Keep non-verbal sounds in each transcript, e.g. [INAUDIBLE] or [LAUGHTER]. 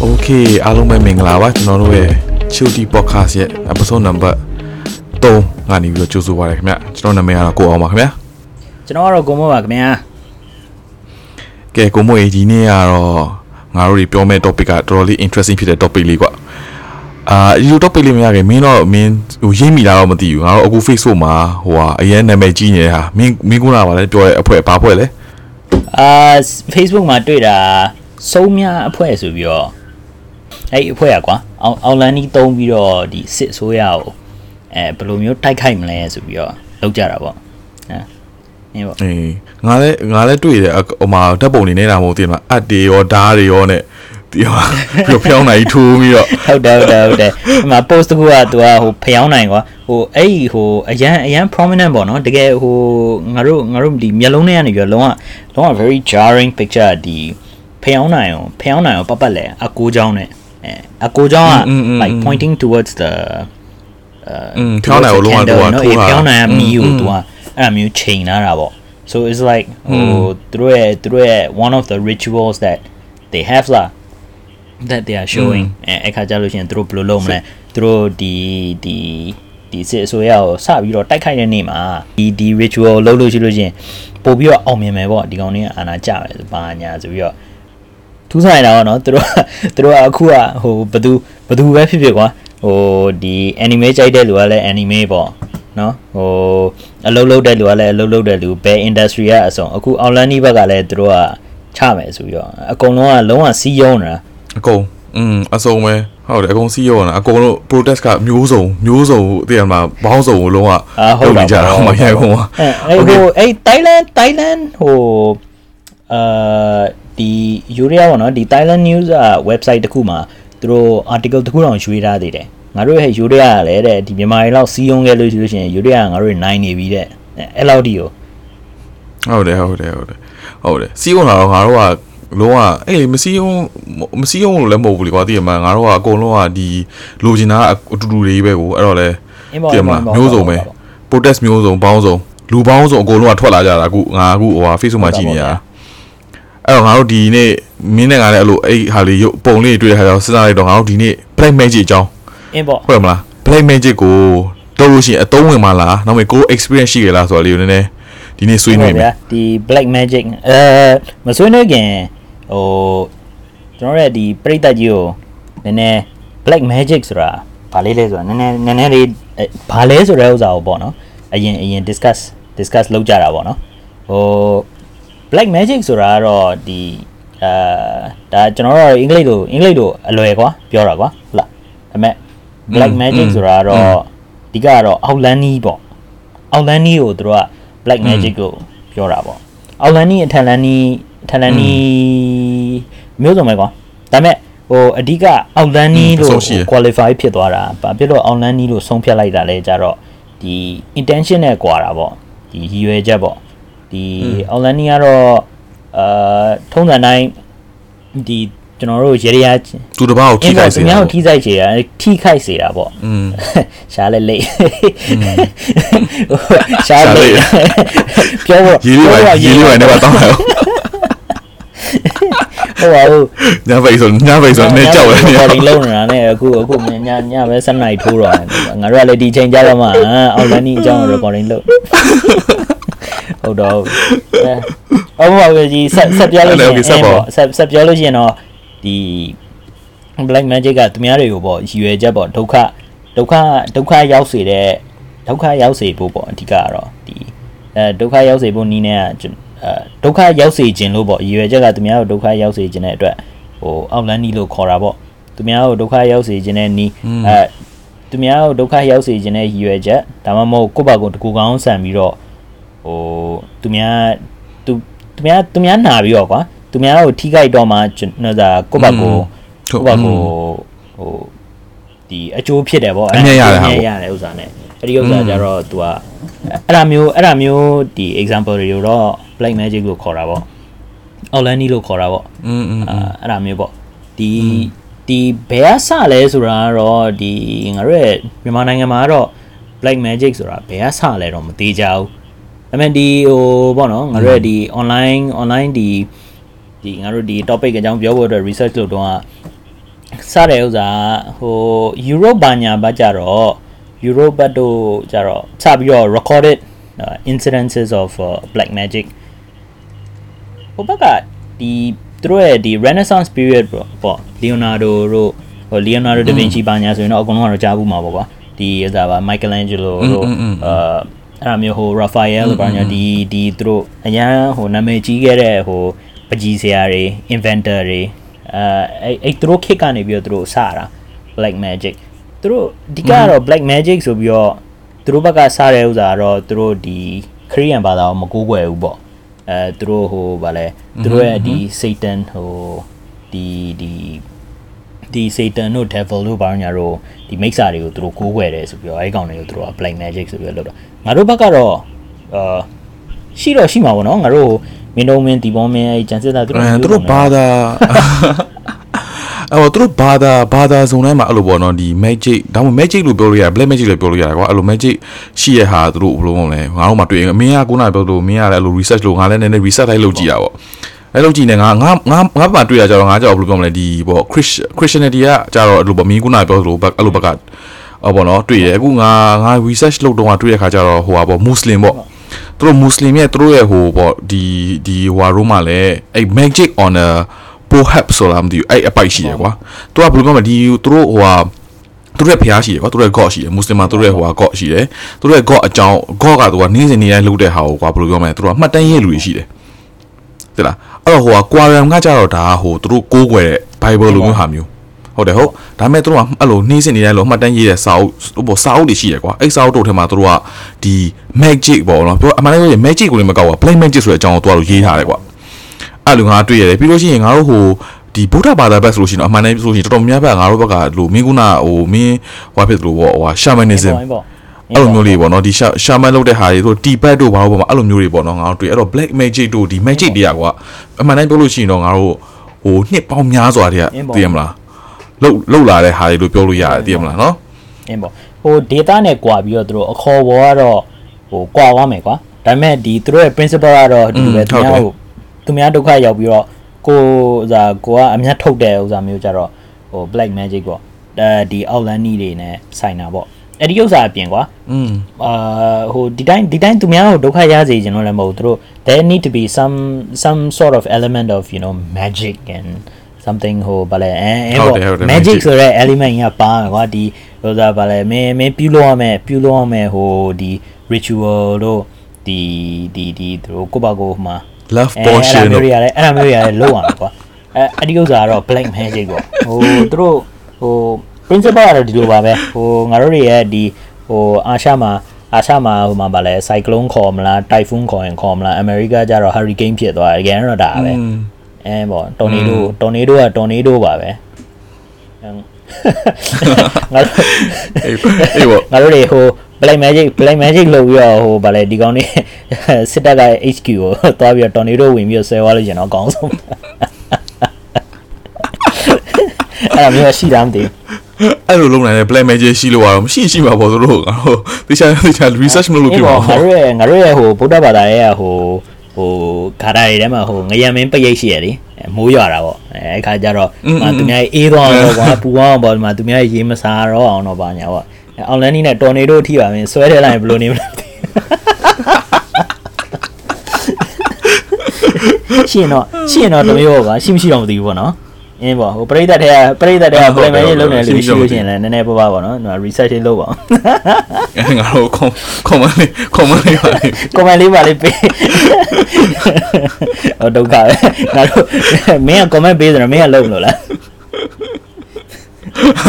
โอเคအားလုံးပဲမင်္ဂလာပါကျွန်တော်တို့ရဲ့ Chilty Podcast ရဲ့ episode number 3ကနေပြီးတော့ကြိုဆိုပါရခင်ဗျကျွန်တော်နာမည်ကတော့ကိုအောင်ပါခင်ဗျ ကျွန်တော်ကတော့ကိုမိုးပါခင်ဗျာ ကဲကိုမို့ရေးဒီနေ့ကတော့ငါတို့တွေပြောမယ့် topic ကတော်တော်လေး interesting ဖြစ်တဲ့ topic လေးကွာအာဒီလို topic လေးမရခင်မင်းတော့မင်းဟိုရေးမိလားတော့မသိဘူးငါတို့အခု Facebook မှာဟိုဟာအရင်နာမည်ကြီးနေတဲ့ဟာမင်းမင်းကုနာပါလဲပြောရဲအဖွဲဘာဖွဲလဲ အာ Facebook မှာတွေ့တာစုံးများအဖွဲ့ဆိုပြီးတော့ အဲ့ဒီအဖွဲ့อ่ะကွာအောင်အောင်လန်နီးသုံးပြီးတော့ဒီစစ်ဆိုးရကိုအဲဘယ်လိုမျိုးတိုက်ခိုက်မလဲဆိုပြီးတော့လောက်ကြတာပေါ့အဲနင်းပေါ့အေးငါလည်းငါလည်းတွေ့တယ်ဟိုမှာတပ်ပုံနေနေတာမဟုတ်သေးလားအတ်တေရောဓာတ်တွေရောနဲ့ဒီဟာပြဖျောင်းနိုင်ထိုးပြီးတော့ဟုတ်တယ်ဟုတ်တယ်ဟုတ်တယ်အမ post တစ်ခုကသူကဟိုဖျောင်းနိုင်ကွာဟိုအဲ့ဟိုအရန်အရန် prominent ပေါ့နော်တကယ်ဟိုငါတို့ငါတို့ဒီမျက်လုံးထဲကနေပြီးတော့လုံးဝလုံးဝ very jarring picture ဒီဖျောင်းနိုင်အောင်ဖျောင်းနိုင်အောင်ပတ်ပတ်လဲအကိုးချောင်းနဲ့ အကိုကြောင့် like pointing towards the အင်းဖြောင်းနိုင်လို့ကတော့နော်အေးဖြောင်းနိုင်မီးကိုသူကအဲ့လိုမျိုးချိန်လာတာပေါ့ so it's like ဟိုသူတို့ရဲ့သူတို့ရဲ့ one of the rituals that they have la that they are showing အဲ့ခါကြလို့ရှိရင်သူတို့ဘယ်လိုလုပ်မလဲသူတို့ဒီဒီဒီစစ်အစိုးရကိုစပြီးတော့တိုက်ခိုက်တဲ့နေ့မှာဒီဒီ ritual လုပ်လို့ရှိလို့ချင်းပို့ပြီးတော့အောင်မြင်မယ်ပေါ့ဒီကောင်တွေကအာဏာကျတယ်ဘာညာဆိုပြီးတော့ ထူးဆန်းနေတာပေါ့နော်သူတို့သူတို့ကအခုကဟိုဘသူဘသူပဲဖြစ်ဖြစ်ကွာဟိုဒီ anime ကြိုက်တဲ့လူကလည်း anime ပေါ့နော်ဟိုအလုပ်လုပ်တဲ့လူကလည်းအလုပ်လုပ်တဲ့လူဘယ် industry ကအစုံအခု online ဘက်ကလည်းသူတို့ကချမယ်ဆိုပြီးတော့အကုန်လုံးကလုံးဝစီးရုံးနေတာအကုန်อืมအစုံပဲဟုတ်တယ်အကုန်စီးရောတာအကုန်လုံး protest ကမျိုးစုံမျိုးစုံတည်ရမှာဘောင်းစုံကိုလုံးဝအာဟုတ်တာကြတာဟိုမှာရိုက်ကုန်ပါအဲအဲ့ဟိုအဲ့ Thailand Thailand ဟိုအာ ဒီယူရီးယားပေါ့နော်ဒီ Thailand News อ่ะ website တခုမှာသူတို့ article တခုတောင်ရွေးထားသေးတယ်ငါတို့ရဲ့ယူရီးယားကလည်းတဲ့ဒီမြန်မာတွေလောက်စီးယုံခဲ့လို့ရှိလို့ရှိရင်ယူရီးယားကငါတို့နိုင်နေပြီတဲ့အဲ့လောက်ဒီကိုဟုတ်တယ်ဟုတ်တယ်ဟုတ်တယ်ဟုတ်တယ်စီးဝင်လာတော့ငါတို့ကလုံးဝအေးမစီးုံမစီးုံလို့လည်းမဟုတ်ဘူးလေကွာတည်ရမှာငါတို့ကအကုန်လုံးကဒီလိုချင်တာအတူတူတွေပဲကိုအဲ့တော့လေအင်းပေါ့တည်ရမှာမျိုးစုံပဲ protest မျိုးစုံပေါင်းစုံလူပေါင်းစုံအကုန်လုံးကထွက်လာကြတာအခုငါအခုဟိုဟာ Facebook မှာကြည့်နေရတာ အဲ့တော့ငါတို့ဒီနေ့မင်းနဲ့ငါလည်းအဲ့လိုအဲ့ဟာလေးရုပ်ပုံလေးတွေ့တဲ့ခါကျတော့စဉ်းစားလိုက်တော့ငါတို့ဒီနေ့ black magic အကြောင်းအင်းပေါ့ဟုတ်တယ်မလား black magic ကိုတော့လို့ရှိရင်အသုံးဝင်မလားနောက်မှကို experience ရှိရလားဆိုတာလေးကိုနည်းနည်းဒီနေ့ဆွေးနွေးမယ်ဒီ black magic အဲမဆွေးနွေးခင်ဟိုကျွန်တော်ရဲ့ဒီပြိတ္တကြီးကိုနည်းနည်း black magic ဆိုတာဘာလေးလဲဆိုတာနည်းနည်းနည်းနည်းလေးအဲဘာလဲဆိုတဲ့ဥစ္စာကိုပေါ့နော်အရင်အရင် discuss discuss လုပ်ကြတာပေါ့နော်ဟို black magic ဆိုတာကတော့ဒီအာဒါကျွန်တော်တို့အင်္ဂလိပ်လိုအင်္ဂလိပ်လိုအလွယ်ကွာပြောတာကွာဟုတ်လားဒါပေမဲ့ black magic ဆိုတာကတော့အဓိကကတော့အောက်လန်းနီးပေါ့အောက်လန်းနီးကိုသူတို့က black magic ကိုပြောတာပေါ့အောက်လန်းနီးအထက်လန်းနီးအထက်လန်းနီးမျိုးစုံပဲကွာဒါပေမဲ့ဟိုအဓိကအောက်လန်းနီးလို့ qualify ဖြစ်သွားတာဘာဖြစ်လို့အောက်လန်းနီးလို့ဆုံးဖြတ်လိုက်တာလဲကြတော့ဒီ intention နဲ့ကွာတာပေါ့ဒီရည်ရွယ်ချက်ပေါ့ ဒီအောက်လန်းနီးကတော့အာထုံးစံတိုင်းဒီကျွန်တော်တို့ရေရရသူတစ်ပါးကိုထိခိုက်စေအင်းတာပေါ့သူများကိုထိခိုက်စေတာထိခိုက်စေတာပေါ့อืมရှားလဲလိတ်ရှားလိတ်ပြောဖို့ရေးလေးပါရေးလေးပါနဲ့ပါတောင်းလိုက်ဟုတ်ပါဘူးညဘိတ်ဆိုညဘိတ်ဆိုနေကြောက်ရနေပေါ်ရင်လုံးနေတာနဲ့အခုအခုညညပဲ7နိုင်ထိုးတော့ငါတို့ကလည်းဒီချိန်ကြတော့မှအောက်လန်နီအကြောင်း recording လုပ် ဟုတ်တော့အဲဟုတ်ပါဘူးကြီးဆက်ဆက်ပြောလို့ရှိရင်ဆက်ဆက်ပြောလို့ရှိရင်တော့ဒီ black magic ကသူများတွေကိုပေါ့ရည်ရွယ်ချက်ပေါ့ဒုက္ခဒုက္ခဒုက္ခရောက်စေတဲ့ဒုက္ခရောက်စေဖို့ပေါ့အဓိကကတော့ဒီအဲဒုက္ခရောက်စေဖို့နီးနေကအဲဒုက္ခရောက်စေခြင်းလို့ပေါ့ရည်ရွယ်ချက်ကသူများကိုဒုက္ခရောက်စေခြင်းတဲ့အတွက်ဟိုအောက်လန်းနီလို့ခေါ်တာပေါ့သူများကိုဒုက္ခရောက်စေခြင်းတဲ့နီးအဲသူများကိုဒုက္ခရောက်စေခြင်းတဲ့ရည်ရွယ်ချက်ဒါမှမဟုတ်ကိုယ့်ဘာကိုယ်တကူကောင်းဆန်ပြီးတော့ ဟိုသူများသူသူများသူများနာပြီးတော့ကွာသူများကိုထိခိုက်တော့မှကျွန်တော်ကကိုယ့်ဘာကိုယ် ဟုတ် ဟိုဘာကိုဟိုဒီအကျိုးဖြစ်တယ်ပေါ့ အမြတ်ရတယ်ဟာ အမြတ်ရတယ်ဥစ္စာနဲ့အဲ့ဒီဥစ္စာကြတော့ तू ကအဲ့ဒါမျိုးအဲ့ဒါမျိုးဒီ example တွေကိုတော့ black magic လို့ခေါ်တာပေါ့ outline လို့ခေါ်တာပေါ့ อืมอืม အာအဲ့ဒါမျိုးပေါ့ဒီဒီဘယ်ကစလဲဆိုတာကတော့ဒီငါတို့ရဲ့မြန်မာနိုင်ငံမှာကတော့ black magic ဆိုတာဘယ်ကစလဲတော့မသေးကြဘူး ဒါပေမဲ့ဒီဟိုပေါ့နော်ငါတို့ရဲ့ဒီ online online ဒီဒီငါတို့ဒီ topic အကြောင်းပြောဖို့အတွက် research လုပ်တော့ကစတဲ့ဥစ္စာဟို Europe ဘာညာဘာကြတော့ Europe ဘက်တို့ကြတော့စပြီးတော့ recorded uh, incidences of uh, black magic ဟိုဘက်ကဒီသူတို့ရဲ့ဒီ Renaissance period ပေါ့ပေါ့ Leonardo တို့ဟို Leonardo da Vinci ဘာညာဆိုရင်တော့အကုန်လုံးကတော့ကြားဘူးမှာပေါ့ကွာဒီဥစ္စာပါ Michelangelo တို့အာ အဲ့ဒါမျိုးဟို Raphael လို့ဘာညာဒီဒီသူတို့အရန်ဟိုနာမည်ကြီးခဲ့တဲ့ဟိုပကြီးဆရာတွေ inventor တွေအဲအဲ့အဲ့သူတို့ခေတ်ကနေပြီးတော့သူတို့စတာ black magic သူတို့အဓိကကတော့ black magic ဆိုပြီးတော့သူတို့ဘက်ကစတဲ့ဥစ္စာကတော့သူတို့ဒီ Korean ဘာသာကိုမကိုးကွယ်ဘူးပေါ့အဲသူတို့ဟိုဗာလဲသူတို့ရဲ့ဒီ Satan ဟိုဒီဒီ ဒီ Satan တို့ Devil တို့ဘာညာတို့ဒီမိစ္ဆာတွေကိုသူတို့ကိုးကွယ်တယ်ဆိုပြီးတော့အဲဒီကောင်တွေကိုသူတို့က black magic ဆိုပြီးတော့လုပ်တာငါတို့ဘက်ကတော့အာရှိတော့ရှိမှာပေါ့နော်ငါတို့မင်းတို့မင်းဒီပေါ်မင်းအဲဂျန်စစ်တာသူတို့အဲသူတို့ဘာသာအဲ့တော့သူတို့ဘာသာဘာသာစုံတိုင်းမှာအဲ့လိုပေါ့နော်ဒီ magic ဒါမှမဟုတ် magic လို့ပြောလို့ရတယ် black magic လို့ပြောလို့ရတယ်ကွာအဲ့လို magic ရှိရဟာသူတို့ဘယ်လိုမလဲငါတို့မှတွေ့ရင်မင်းကခုနကပြောလို့မင်းကလည်းအဲ့လို research လို့ငါလည်းနည်းနည်း research လိုက်လုပ်ကြည့်တာပေါ့ အဲ့လိုကြည့်နေငါငါငါငါဘာတွေ့ရကြတော့ငါကြောက်ဘယ်လိုပြောမလဲဒီပေါ့ Christianity ကကြတော့အဲ့လိုပေါ့မင်းခုနကပြောလို့အဲ့လိုဘက်ကအော်ပေါ့နော်တွေ့ရအခုငါငါ research လုပ်တော့တွေ့ရခါကြတော့ဟိုပါပေါ့ Muslim ပေါ့သူတို့ Muslim ရဲ့သူတို့ရဲ့ဟိုပေါ့ဒီဒီဟိုဟာရိုးမှာလည်းအဲ့ magic on a perhaps ဆိုတာမသိဘူးအဲ့အပိုက်ရှိတယ်ကွာသူကဘယ်လိုပြောမလဲဒီသူတို့ဟိုဟာသူတို့ရဲ့ဖျားရှိတယ်ကွာသူတို့ရဲ့ god ရှိတယ်မွတ်စလင်မှာသူတို့ရဲ့ဟိုဟာ god ရှိတယ်သူတို့ရဲ့ god အကြောင်း god ကသူကနေ့စဉ်နေ့တိုင်းလုပ်တဲ့ဟာကိုကွာဘယ်လိုပြောမလဲသူတို့ကမှတ်တမ်းရေးလူတွေရှိတယ် သိလားအဲ့တော့ဟိုဟာ quorum ကကြတော့ဒါဟိုသူတို့ကိုးကွယ်တဲ့ bible လိုမျိုးဟာမျိုးဟုတ်တယ်ဟုတ်ဒါပေမဲ့သူတို့ကအဲ့လိုနေ့စဉ်နေ့တိုင်းလို့မှတ်တမ်းရေးတဲ့စာအုပ်ဟိုစာအုပ်တွေရှိတယ်ကွာအဲ့စာအုပ်တို့ထဲမှာသူတို့ကဒီ magic ပေါ့နော်ပြောအမှန်တကယ် magic ကိုလည်းမကောက်ဘူး plain magic ဆိုတဲ့အကြောင်းကိုသူကရေးထားတယ်ကွာအဲ့လိုငါတွေ့ရတယ်ပြီးလို့ရှိရင်ငါတို့ဟိုဒီဗုဒ္ဓဘာသာဘက်ဆိုလို့ရှိရင်အမှန်တည်းဆိုလို့ရှိရင်တော်တော်များများဘက်ငါတို့ဘက်ကလို့မင်းကုနာဟိုမင်းဟိုဖြစ်သလိုပေါ့ဟို shamanism အဲ့လိုမျိုးလေးပေါ့နော်ဒီ shaman လုပ်တဲ့ဟာတွေဆိုတီဘတ်တို့ဘာလို့ပေါ့အဲ့လိုမျိုးတွေပေါ့နော်ငါတို့တွေ့အဲ့တော့ black magic တို့ဒီ magic တွေကကွာအမှန်တည်းပြောလို့ရှိရင်တော့ငါတို့ဟိုနှစ်ပေါင်းများစွာတည်းသိရမလားလှုပ်လှုပ်လာတဲ့ဟာတွေလို့ပြောလို့ရတယ်သိရမလားနော်အင်းပေါ့ဟို data နဲ့ကွာပြီးတော့သူတို့အခေါ်ပေါ်ကတော့ဟိုကွာသွားမယ်ကွာဒါပေမဲ့ဒီသူတို့ရဲ့ principle ကတော့ဒီလိုပဲသူများဟိုသူများဒုက္ခရောက်ပြီးတော့ကိုဥစားကိုကအမြတ်ထုတ်တဲ့ဥစားမျိုးကြတော့ဟို black magic ပေါ့အဲဒီ outland တွေနဲ့ဆိုင်တာပေါ့ အဲ့ဒီဥစ္စာအပြင်ကွာอืมအာဟိုဒီတိုင်းဒီတိုင်းသူများကိုဒုက္ခရစေချင်တော့လည်းမဟုတ်သူတို့ there need to be some some sort of element of you know magic and something ဟိုဗာလဲအဲအဲပေါ့ magic ဆိုတဲ့ element ကပါမယ်ကွာဒီဟိုစားဗာလဲမင်းမင်းပြုလုပ်ရမယ်ပြုလုပ်ရမယ်ဟိုဒီ ritual တို့ဒီဒီဒီသူတို့ကိုပါကိုမှာ love portion တို့အဲ့ဒါမျိုးရတယ်အဲ့ဒါမျိုးရတယ်လောက်အောင်ကွာအဲအဲ့ဒီဥစ္စာကတော့ black magic ပေါ့ဟိုသူတို့ဟို principle ကတော့ဒီလိုပါပဲဟိုငါတို့တွေရဲ့ဒီဟိုအာရှမှာအာရှမှာဟိုမှာဗာလဲ cyclone ခေါ်မလား typhoon ခေါ်ရင်ခေါ်မလား America ကျတော့ hurricane ဖြစ်သွားတယ်အရင်တော့ဒါပဲအဲပေါ့ tornado tornado က tornado ပါပဲငါအေးအေးပေါ့ငါတို့တွေဟို black magic black magic လုပ်ပြီးတော့ဟိုဗာလဲဒီကောင်တွေစစ်တပ်က HQ ကိုသွားပြီးတော့ tornado ဝင်ပြီးတော့ဆဲသွားလို့ကျွန်တော်အကောင်းဆုံးအဲ့ဒါမျိုးရှိတာမသိဘူး အဲ့လိုလုံးနိုင်တဲ့ black magic ရှိလို့ရတော့မရှိရှိမှာပေါ့သူတို့ဟိုတခြားတခြား research မလုပ်လို့ပြပါငါဘူးတို့ရဲ့ငါတို့ရဲ့ဟိုဗုဒ္ဓဘာသာရဲ့ဟိုဟိုဂါထာတွေထဲမှာဟိုငရံမင်းပရိတ်ရှိရလေမိုးရွာတာပေါ့အဲအဲ့ခါကျတော့မသူများအေးသွားအောင်တော့ကွာပူအောင်ပေါ့ဒီမှာသူများရေမစားတော့အောင်တော့ပါညာပေါ့အောင်လန်းနီးနဲ့တော်နေတို့ထိပါမင်းဆွဲထဲလိုက်ဘယ်လိုနေမလဲရှင်းတော့ရှင်းတော့တမျိုးပါရှိမရှိတော့မသိဘူးပေါ့နော် အင်းပေါ့ဟိုပရိသတ်တွေကပရိသတ်တွေက plan ရေးလုပ်နေလို့ရှိလို့ရှိရင်လည်းနည်းနည်းပါးပါပေါ့နော် research လေးလုပ်ပါအောင်အဲ့ငါတို့ comment comment လေး comment လေးပါလေ comment လေးပါလေးပေးဟောဒုက္ခပဲငါတို့မင်းက comment ပေးတယ်မင်းကလုပ်မလို့လား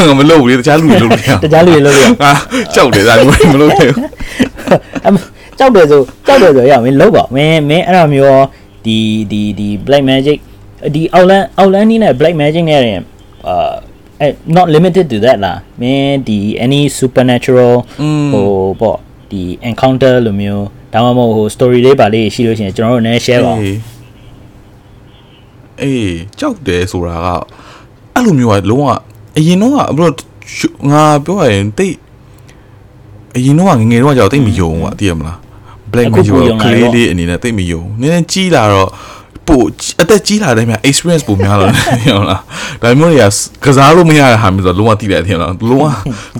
ငါမလုပ်ဘူးလေတခြားလူတွေလုပ်လို့ရတခြားလူတွေလုပ်လို့ရငါကြောက်တယ်ဒါလူတွေမလုပ်သေးဘူးအမကြောက်တယ်ဆိုကြောက်တယ်ဆိုရမင်းလုပ်ပါမင်းမင်းအဲ့လိုမျိုးဒီဒီဒီ black magic ဒီ outland outland နီးနဲ့ black magic နဲ့အာအဲ not limited to that လားမင်းဒီ any supernatural ဟိုပေါ့ဒီ encounter လိုမျိုးဒါမှမဟုတ်ဟို story လေးပါလေးရှိလို့ရှိရင်ကျွန်တော်တို့နည်း share ပါဦးအေးအေးကြောက်တယ်ဆိုတာကအဲ့လိုမျိုးကလုံးဝအရင်တော့ကဘလို့ငါပြောရရင်တိတ်အရင်တော့ကငငယ်တော့ကြောက်တိတ်မယုံဘူးอ่ะသိရမလား black အခု magic ပိုယုံကလာကတယ်လေးပေါ့လေးအနေနဲ့တိတ်မယုံနည်းနည်းကြီးလာတော့ ပပိုအသက်ကြီးလာတဲ့မြန် experience ပိုများလို့ဟုတ်လားဒါမျိုးတွေကကစားလို့မရတဲ့ဟာမျိုးဆိုလုံးဝတိတယ်ထင်လားလုံးဝ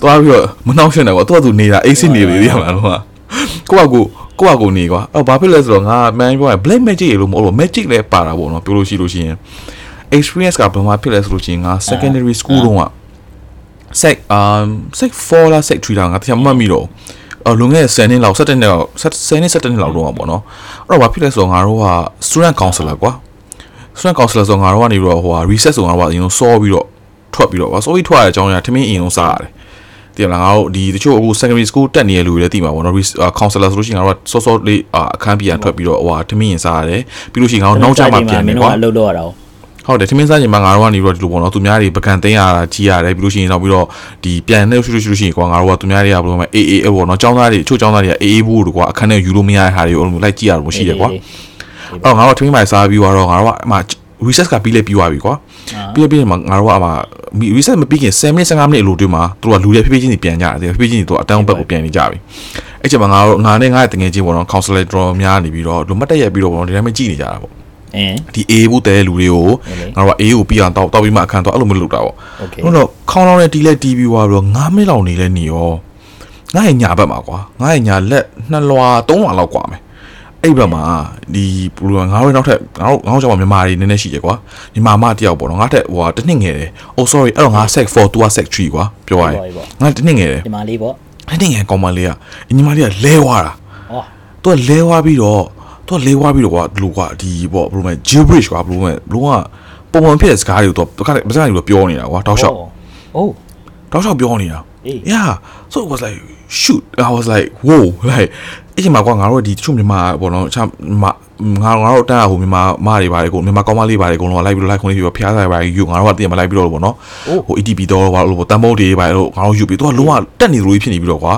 သွားပြီးတော့မနှောက်ရှက်နေကွာသူကသူနေတာအိတ်စစ်နေပြီသိရမလားလုံးဝကိုကကိုကိုကကိုနေကွာအော်ဘာဖြစ်လဲဆိုတော့ငါမန်ပြောရင် black magic ရေလို့မဟုတ်လို့ magic လည်းပါတာပေါ့နော်ပြောလို့ရှိလို့ရှိရင် experience ကဘယ်မှာဖြစ်လဲဆိုလို့ရှိရင်ငါ secondary school တုန်းက sec um sec 4လား sec 3လားငါတရားမမှတ်မိတော့ အော်လွန်ခဲ့တဲ့10နှစ်လောက်17နှစ်လောက်10နှစ်17နှစ်လောက်တော့ပါပေါ့နော်အဲ့တော့ဘာဖြစ်လဲဆိုတော့ငါတို့က student counselor ကွာ student counselor ဆိုငါတို့ကနေပြီးတော့ဟိုဟာ reset ဆိုငါတို့ကအရင်ဆုံးစောပြီးတော့ထွက်ပြီးတော့ဗာစောပြီးထွက်ရတဲ့အကြောင်းအရာထမင်းအရင်ဆုံးစားရတယ်တည်မလားငါတို့ဒီတချို့အခု secondary school တက်နေတဲ့လူတွေလည်းသိမှာပေါ့နော် counselor ဆိုလို့ရှိရင်ငါတို့ကစောစောလေးအခန်းပြန်ထွက်ပြီးတော့ဟိုဟာထမင်းရင်စားရတယ်ပြီးလို့ရှိရင်ငါတို့နောက်ကျမှပြန်နေကွာအလုပ်လုပ်ရတာ ဟုတ်ဟုတ်တယ်ထမင်းစားချိန်မှာငါတို့ကနေပြီးတော့ဒီလိုပေါ့နော်သူများတွေပကံသိမ်းရတာကြီးရတယ်ပြီးလို့ရှိရင်နောက်ပြီးတော့ဒီပြန်နေရှိလို့ရှိလို့ရှိရင်ကွာငါတို့ကသူများတွေကဘယ်လိုမှအေးအေးပေါ့နော်ចောင်းသားတွေအချို့ចောင်းသားတွေကအေးအေးဘူးတို့ကွာအခန်းထဲယူလို့မရတဲ့ဟာတွေကိုအဲ့လိုလိုက်ကြည့်ရလို့ရှိတယ်ကွာအဲ့တော့ငါတို့ထမင်းမိုင်စားပြီးတော့ငါတို့ကအမှ reset ကပြီးလဲပြီးသွားပြီကွာပြီးပြီးမှငါတို့ကအမှ reset မပြီးခင်10မိနစ်15မိနစ်အလိုတွင်းမှာသူတို့ကလူတွေဖြည်းဖြည်းချင်းပြန်ကြတယ်ဖြည်းဖြည်းချင်းသူကအတန်းဘက်ကိုပြန်နေကြပြီအဲ့ချိန်မှာငါတို့ငါနဲ့ငါရဲ့တငယ်ချင်းပေါ့နော် counselor တော်များနေပြီးတော့လူမတ်တက်ရက်ပြီးတော့ပေါ့နော်ဒီတိုင်းမကြည့်နေကြတာပေါ့အင်း ဒီအေးဘူးတဲလူတွေကိုငါတို့ကအေးကိုပြီးအောင်တောက်တောက်ပြီးမှအခန်းတော့အဲ့လိုမျိုးလုပ်တာပေါ့ဟုတ်တော့ခေါင်းလောင်းနဲ့တီးလဲတီးပြီးွားပြီးတော့9မိနစ်လောက်နေလဲနေရောငါ့ရဲ့ညာဘက်မှာကွာငါ့ရဲ့ညာလက်နှစ်လွာသုံးလွာလောက်ကွာမယ်အဲ့ဘက်မှာဒီဘလူကငါတို့နောက်ထပ်ငါတို့ငါတို့ကြောင့်မြန်မာတွေနည်းနည်းရှိတယ်ကွာညီမမတယောက်ပေါ့နော်ငါထက်ဟိုတနှစ်ငယ်တယ်။ Oh sorry အဲ့တော့ငါ sec 4 2 sec 3ကွာပြောရရင်ငါတနှစ်ငယ်တယ်ညီမလေးပေါ့တနှစ်ငယ်ကောင်မလေးอ่ะညီမလေးကလဲွားတာ။အော်သူကလဲွားပြီးတော့ သူကလဲဝါပြီးတော့ကွာဒီလိုကွာဒီပေါ့ဘယ်လိုလဲ gibberish ကွာဘယ်လိုလဲဘယ်လိုကပုံမှန်ဖြစ်တဲ့စကားတွေကိုသူကဘာစကားတွေပြောနေတာကွာတောက်လျှောက်အိုးတောက်လျှောက်ပြောနေတာအေး yeah so it was like shoot i was like whoa like အဲ့ဒီမှာကွာငါတို့ဒီတချို့မြန်မာပေါ့နော်ချာမငါငါတို့တန်းဟိုမြန်မာမတွေပါတယ်ကိုမြန်မာကောင်းမလေးပါတယ်ကိုတော့လိုက်ပြီးတော့လိုက်ခွင့်လေးပြီးတော့ဖျားဆိုင်ပါတယ်ယူငါတို့ကတည်းကမလိုက်ပြီးတော့ပေါ့နော်ဟို ETP တော့ဘာလို့ပေါ့တန်မိုးတွေပါတယ်လို့ငါတို့ယူပြီးတော့လုံးဝတက်နေသလိုဖြစ်နေပြီးတော့ကွာ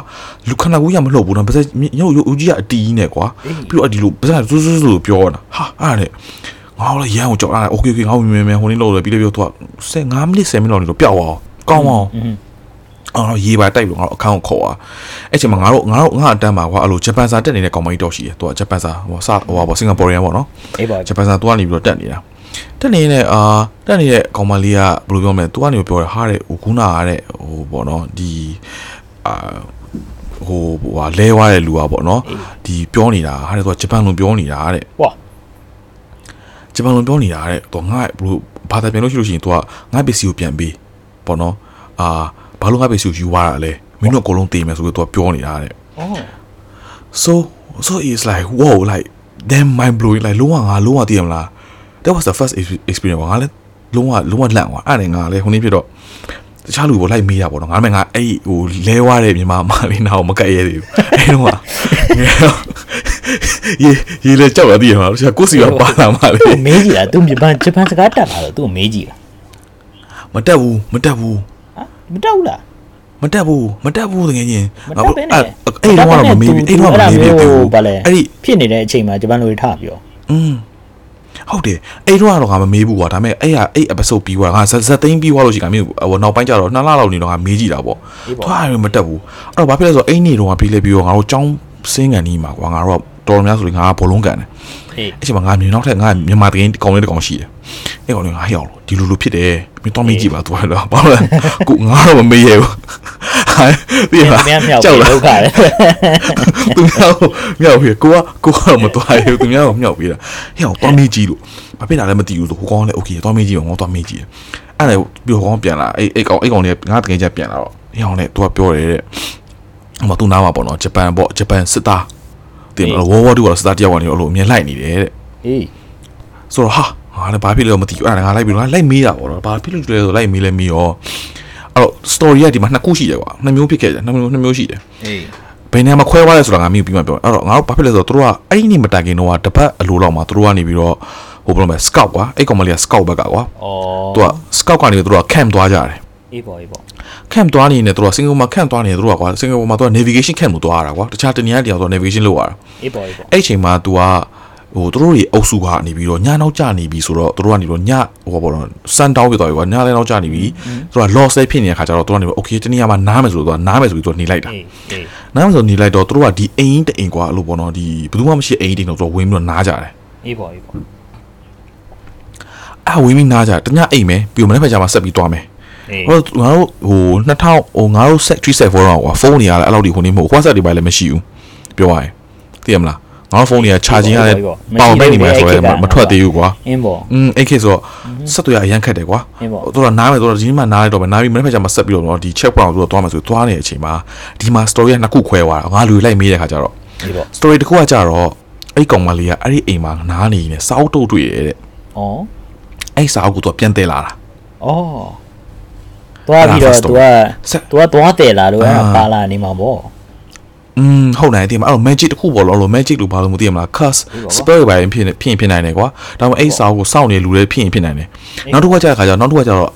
လူခဏကူးရမလှုပ်ဘူးနော်ပါစက်ရုပ်ရုပ်ဦးကြီးကအတီးကြီးနဲ့ကွာပြီးတော့ဒီလိုပါစက်ဆူဆူဆူပြောတာဟာအဲ့ဒါနဲ့ငါတို့လည်းရန်ကိုကြောက်တာโอเคโอเคငါတို့မြင်မြင်ဟိုနေ့လို့ပြီးလည်းပြီးတော့သူက15မိနစ်10မိနစ်လောက်နေတော့ပျောက်သွားကောင်းအောင် အော်ရေးပါတိုက်လို့ငါတို့အခန်းကိုခေါ်သွားအဲ့ချိန်မှာငါတို့ငါတို့ငါအတန်းမှာကွာအဲ့လိုဂျပန်စာတက်နေတဲ့ကောင်မကြီးတော့ရှိတယ်သူကဂျပန်စာဟိုစဟိုပါစင်ကာပူရီယန်ပေါ့နော်အေးပါဂျပန်စာသူကနေပြီးတော့တက်နေတာတက်နေနေအာတက်နေတဲ့ကောင်မလေးကဘယ်လိုပြောမလဲသူကနေပြောတယ်ဟာတဲ့ဟိုခုနကတဲ့ဟိုပေါ့နော်ဒီအာဟိုဟိုဟာလဲဝါတဲ့လူอ่ะပေါ့နော်ဒီပြောနေတာဟာတဲ့သူကဂျပန်လိုပြောနေတာတဲ့ဝါဂျပန်လိုပြောနေတာတဲ့သူကငါ့ဘယ်လိုဘာသာပြန်လို့ရှိလို့ရှိရင်သူကငါ့ပစ္စည်းကိုပြန်ပေးပေါ့နော်အာ ဘာလို့ငါ့ပစ္စည်းကိုယူသွားတာလဲမင်းတို့အကုန်လုံးတေးမယ်ဆိုပြီးသူကပြောနေတာတဲ့အော် so so it's like whoa like damn mind blowing like လုံးဝငါလုံးဝသိရမလား that was the first ex- experience ပေါ့ငါလည်းလုံးဝလုံးဝလန့်သွားအဲ့ဒါနဲ့ငါလည်းဟိုနေ့ဖြစ်တော့တခြားလူပေါ်လိုက်မေးတာပေါ့နော်ငါလည်းငါအဲ့ဟိုလဲဝါတဲ့မြန်မာမလေးနာကိုမကတ်ရဲသေးဘူးအဲ့တော့ရေရေလေကြောက်လာသိရမှာတခြားကိုစီကပါလာမှလေသူမေးကြည့်တာသူဂျပန်ဂျပန်စကားတက်လာတော့သူမေးကြည့်တာမတက်ဘူးမတက်ဘူးဟာ မတက်ဘူးလား မတက်ဘူးမတက်ဘူးတကယ်ချင်း မတက်ဘဲနဲ့ အဲ့တော့တော့မမေးဘူးအဲ့တော့မမေးဘူး ဘာလဲ အဲ့ဒီ ဖြစ်နေတဲ့အချိန်မှာဂျပန်လူတွေထပြော อืมဟုတ်တယ်အဲ့တော့ကတော့ငါမမေးဘူးကွာဒါပေမဲ့အဲ့ရအဲ့ episode ပြီးသွားငါဇက်ဇက်သိန်းပြီးသွားလို့ရှိရင်ငါမျိုးဟိုနောက်ပိုင်းကျတော့နှစ်လလောက်နေတော့ငါမေးကြည့်တာပေါ့သွားရမတက်ဘူးအဲ့တော့ဘာဖြစ်လဲဆိုတော့အဲ့နေတော့ငါပြီးလဲပြီးတော့ငါတို့ចောင်းစင်းကန်နီးမှာကွာငါတို့ကတော်တော်များဆိုရင်ငါကဘောလုံးကန်တယ် အေး အဲ့ချိန်မှာငါမြင်နောက်ထပ်ငါမြန်မာတကင်းကောင်လေးတစ်ကောင်ရှိတယ်အဲ့ကောင်လေးငါဟျောက်လို့ဒီလိုလိုဖြစ်တယ်မင်းတော့မေးကြည့်ပါသွားတော့ဘာလို့လဲကိုငါတော့မမေးရဘူးဟာဒီ မြန် မှာ မြန်မြောက် ကြောက် ပြီး လား ဒုက္ခတယ် သူများကိုမြောက်ပြီးကိုကကိုကတော့မသွားရဘူးသူများကိုမြောက်ပြီးတာဟဲ့အောင်သွားမေးကြည့်လို့ဘာဖြစ်တာလဲမသိဘူးဆိုဟိုကောင်ကလည်းโอเคသွားမေးကြည့်အောင်ငါသွားမေးကြည့်တယ်အဲ့ဒါပြီးဟိုကောင်ပြန်လာအဲ့အဲ့ကောင်အဲ့ကောင်လေးငါတကယ်ကြပြန်လာတော့ဟဲ့အောင်လည်းသူကပြောတယ်တဲ့ဟိုမှာသူနားမှာပေါ့နော်ဂျပန်ပေါ့ဂျပန်စစ်သား တင်မလို့ဝေါ်ဝေါ်တူကစစ်သားတယောက်ကနေအဲ့လိုအမြင်လိုက်နေတယ်တဲ့အေးဆိုတော့ဟာငါလည်းဘာဖြစ်လဲမသိဘူးအဲ့ဒါငါလိုက်ပြီးတော့ငါလိုက်မေးတာပေါ့နော်ဘာဖြစ်လို့လဲဆိုလိုက်မေးလဲမေးရောအဲ့တော့ story ကဒီမှာနှစ်ခုရှိတယ်ကွာနှစ်မျိုးဖြစ်ခဲ့တယ်နှစ်မျိုးနှစ်မျိုးရှိတယ်အေးဘယ်နေရာမှာခွဲသွားလဲဆိုတာငါမျိုးပြီးမှပြောအဲ့တော့ငါတို့ဘာဖြစ်လဲဆိုတော့သူတို့ကအဲ့ဒီနေ့မတိုင်ခင်တော့တပတ်အလိုလောက်မှာသူတို့ကနေပြီးတော့ဟိုဘယ်လိုမလဲ scout ကွာအဲ့ကောင်မလေးက scout ဘက်ကကွာအော်သူက scout ကနေသူတို့က camp သွားကြတယ် အေးပေါ့အေးပေါ့ camp သွားနေနေသူတို့ကစင်ကာပူမှာ camp သွားနေတယ်သူတို့ကကွာစင်ကာပူမှာသူက navigation camp လို့သွားရတာကွာတခြားတနေရာတည်းအောင်သူက navigation လုပ်ရတာအေးပေါ့အေးပေါ့အဲ့ချိန်မှာ तू ကဟိုသူတို့တွေအုပ်စုကနေပြီးတော့ညနောက်ကျနေပြီဆိုတော့သူတို့ကနေပြီးတော့ညဟိုပေါ့တော့စန်တောင်းပြသွားပြီကွာညလည်းနောက်ကျနေပြီသူက loss လေးဖြစ်နေတဲ့ခါကျတော့သူကနေပြီး okay တနည်းအားမှာနားမယ်ဆိုတော့သူကနားမယ်ဆိုပြီးသူကနေလိုက်တာအေးအေးနားမယ်ဆိုနေလိုက်တော့သူတို့ကဒီအိမ်တအိမ်ကွာအဲ့လိုပေါ့နော်ဒီဘယ်သူမှမရှိအိမ်တိမ်တော့သူကဝင်ပြီးတော့နားကြတယ်အေးပေါ့အေးပေါ့အာဝင်းပြီးနားကြတညအိမ်မယ်ပြီးတော့မနေ့ဖက်ကျမှဆက်ပြီးသွားမယ်အေး ဟိုငါတို့ဟို2000ဟိုငါတို့ set 3 set 4တော့ကွာဖုန်းတွေရတယ်အဲ့လောက်ဒီဟိုနေမဟုတ် WhatsApp တွေပါလည်းမရှိဘူးပြောရရင်သိရမလားငါတို့ဖုန်းတွေက charging ရတယ်ပေါင်ပိတ်နေမှာဆိုရဲမထွက်သေးဘူးကွာအင်းပေါ့อืมအဲ့ခေတ်ဆိုတော့ဆက်သွယ်ရအရန်ခက်တယ်ကွာအင်းပေါ့တို့တော့နားမယ်တို့တော့ဒီနေ့မှနားလိုက်တော့မယ်နားပြီးမနေ့ဖက်ကျမှဆက်ပြီးတော့ဒီ check point တို့တော့သွားမယ်ဆိုသွားနေတဲ့အချိန်မှာဒီမှာ story ကနှစ်ခုခွဲသွားတာငါလူလိုက်မေးတဲ့ခါကျတော့ဒီပေါ့ story တစ်ခုကကြတော့အဲ့ကောင်မလေးကအဲ့ဒီအိမ်မှာနားနေနေစောက်တုတ်တွေ့ရတဲ့ဩအဲ့စာအုပ်ကိုသူကပြန်တဲလာတာဩ သွားပြီးတော့ အဲ့ဒါ तू က ဆက် तू ကသွားတယ်လာလို့အဲ့ဒါ အာ ပါလာနေမှာပေါ့ อืมဟုတ်နိုင်တယ်မအဲ့တော့ magic တစ်ခုပေါ့လို့လို့ magic လို့ဘာလို့မသိရမလား curse ဟုတ်ပါဘူး spell ပဲဖြစ်နေဖြစ်ရင်ဖြစ်နိုင်တယ်ကွာဒါပေမဲ့အဲ့စာအုပ်ကိုစောင့်နေလူတွေဖြစ်ရင်ဖြစ်နိုင်တယ်နောက်တစ်ခုကကြာခါကျတော့နောက်တစ်ခုကကြာတော့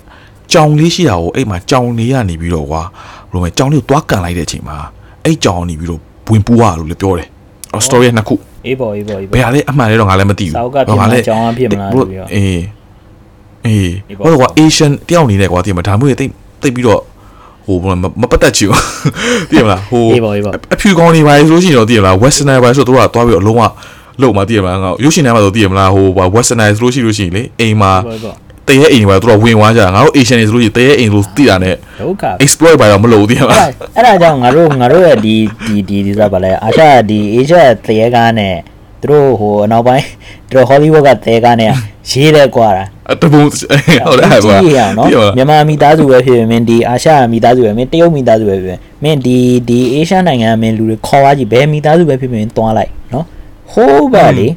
ကြောင်လေးရှိတာကိုအဲ့မှာကြောင်လေးကနေပြီးတော့ကွာဘယ်လိုလဲကြောင်လေးကိုသွားကန်လိုက်တဲ့အချိန်မှာအဲ့ကြောင်ကနေပြီးတော့ဝင်ပူးရလို့လည်းပြောတယ်အော် story ကနှစ်ခု အေးပေါ့အေးပေါ့အေး ဘယ် ပေါ့ ဟာလဲအမှန်လဲတော့ငါလည်းမသိဘူး စာအုပ်ကဖြစ်မလား ဘာလဲ ကြောင်ကဖြစ်မလားဆိုပြီးတော့ အေး အေးအေးပေါ့ဟိုတော့ကွာ Asian တယောက်အနေနဲ့ကွာဒီမှာဒါမျိုးတွေတိတ်တိတ်ပြီးတော့ဟိုဘယ်လိုလဲမမပတ်သက်ချင်ဘူးသိရမလားဟိုအေးပေါ့အေးပေါ့အဖြူကောင်းနေပါလေဆိုလို့ရှိရင်တော့သိရမလား westerner ပါဆိုတော့သူကသွားပြီးတော့အလုံးဝလုံမှာသိရမလားငါရုပ်ရှင်ထဲမှာဆိုသိရမလားဟိုဘာ westerner ဆိုလို့ရှိလို့ရှိရင်လေအိမ်မှာပေါ့ပေါ့တရေအိမ်တွေပါသူတို့ဝင်သွားကြတာငါတို့ Asian တွေဆိုလို့ရှိရင်တရေအိမ်ဆိုသိတာနဲ့ဒုက္ခပဲ exploit ပါတော့မလို့သိရမအဲ့လားဒါအဲ့ဒါကြောင့်ငါတို့ငါတို့ရဲ့ဒီဒီဒီဒီဆိုတာဗာလဲအာရှဒီအေရှတရေကားနဲ့သူတို့ဟိုအနောက်ပိုင်းသူတို့ဟောလိဝုဒ်ကတရေကားနဲ့ရေးတယ်ကွာတာအ တပုံဟုတ်တယ်ကွာကြည့်ရအောင်နော်သိရမလားမြန်မာမိသားစုပဲဖြစ်ဖြစ်မင်းဒီအာရှမိသားစုပဲမင်းတရုတ်မိသားစုပဲဖြစ်ဖြစ်မင်းဒီဒီအေရှနိုင်ငံမင်းလူတွေခေါ်သွားကြည့်ဘယ်မိသားစုပဲဖြစ်ဖြစ်မင်းသွားလိုက်နော်ဟိုးပါလေ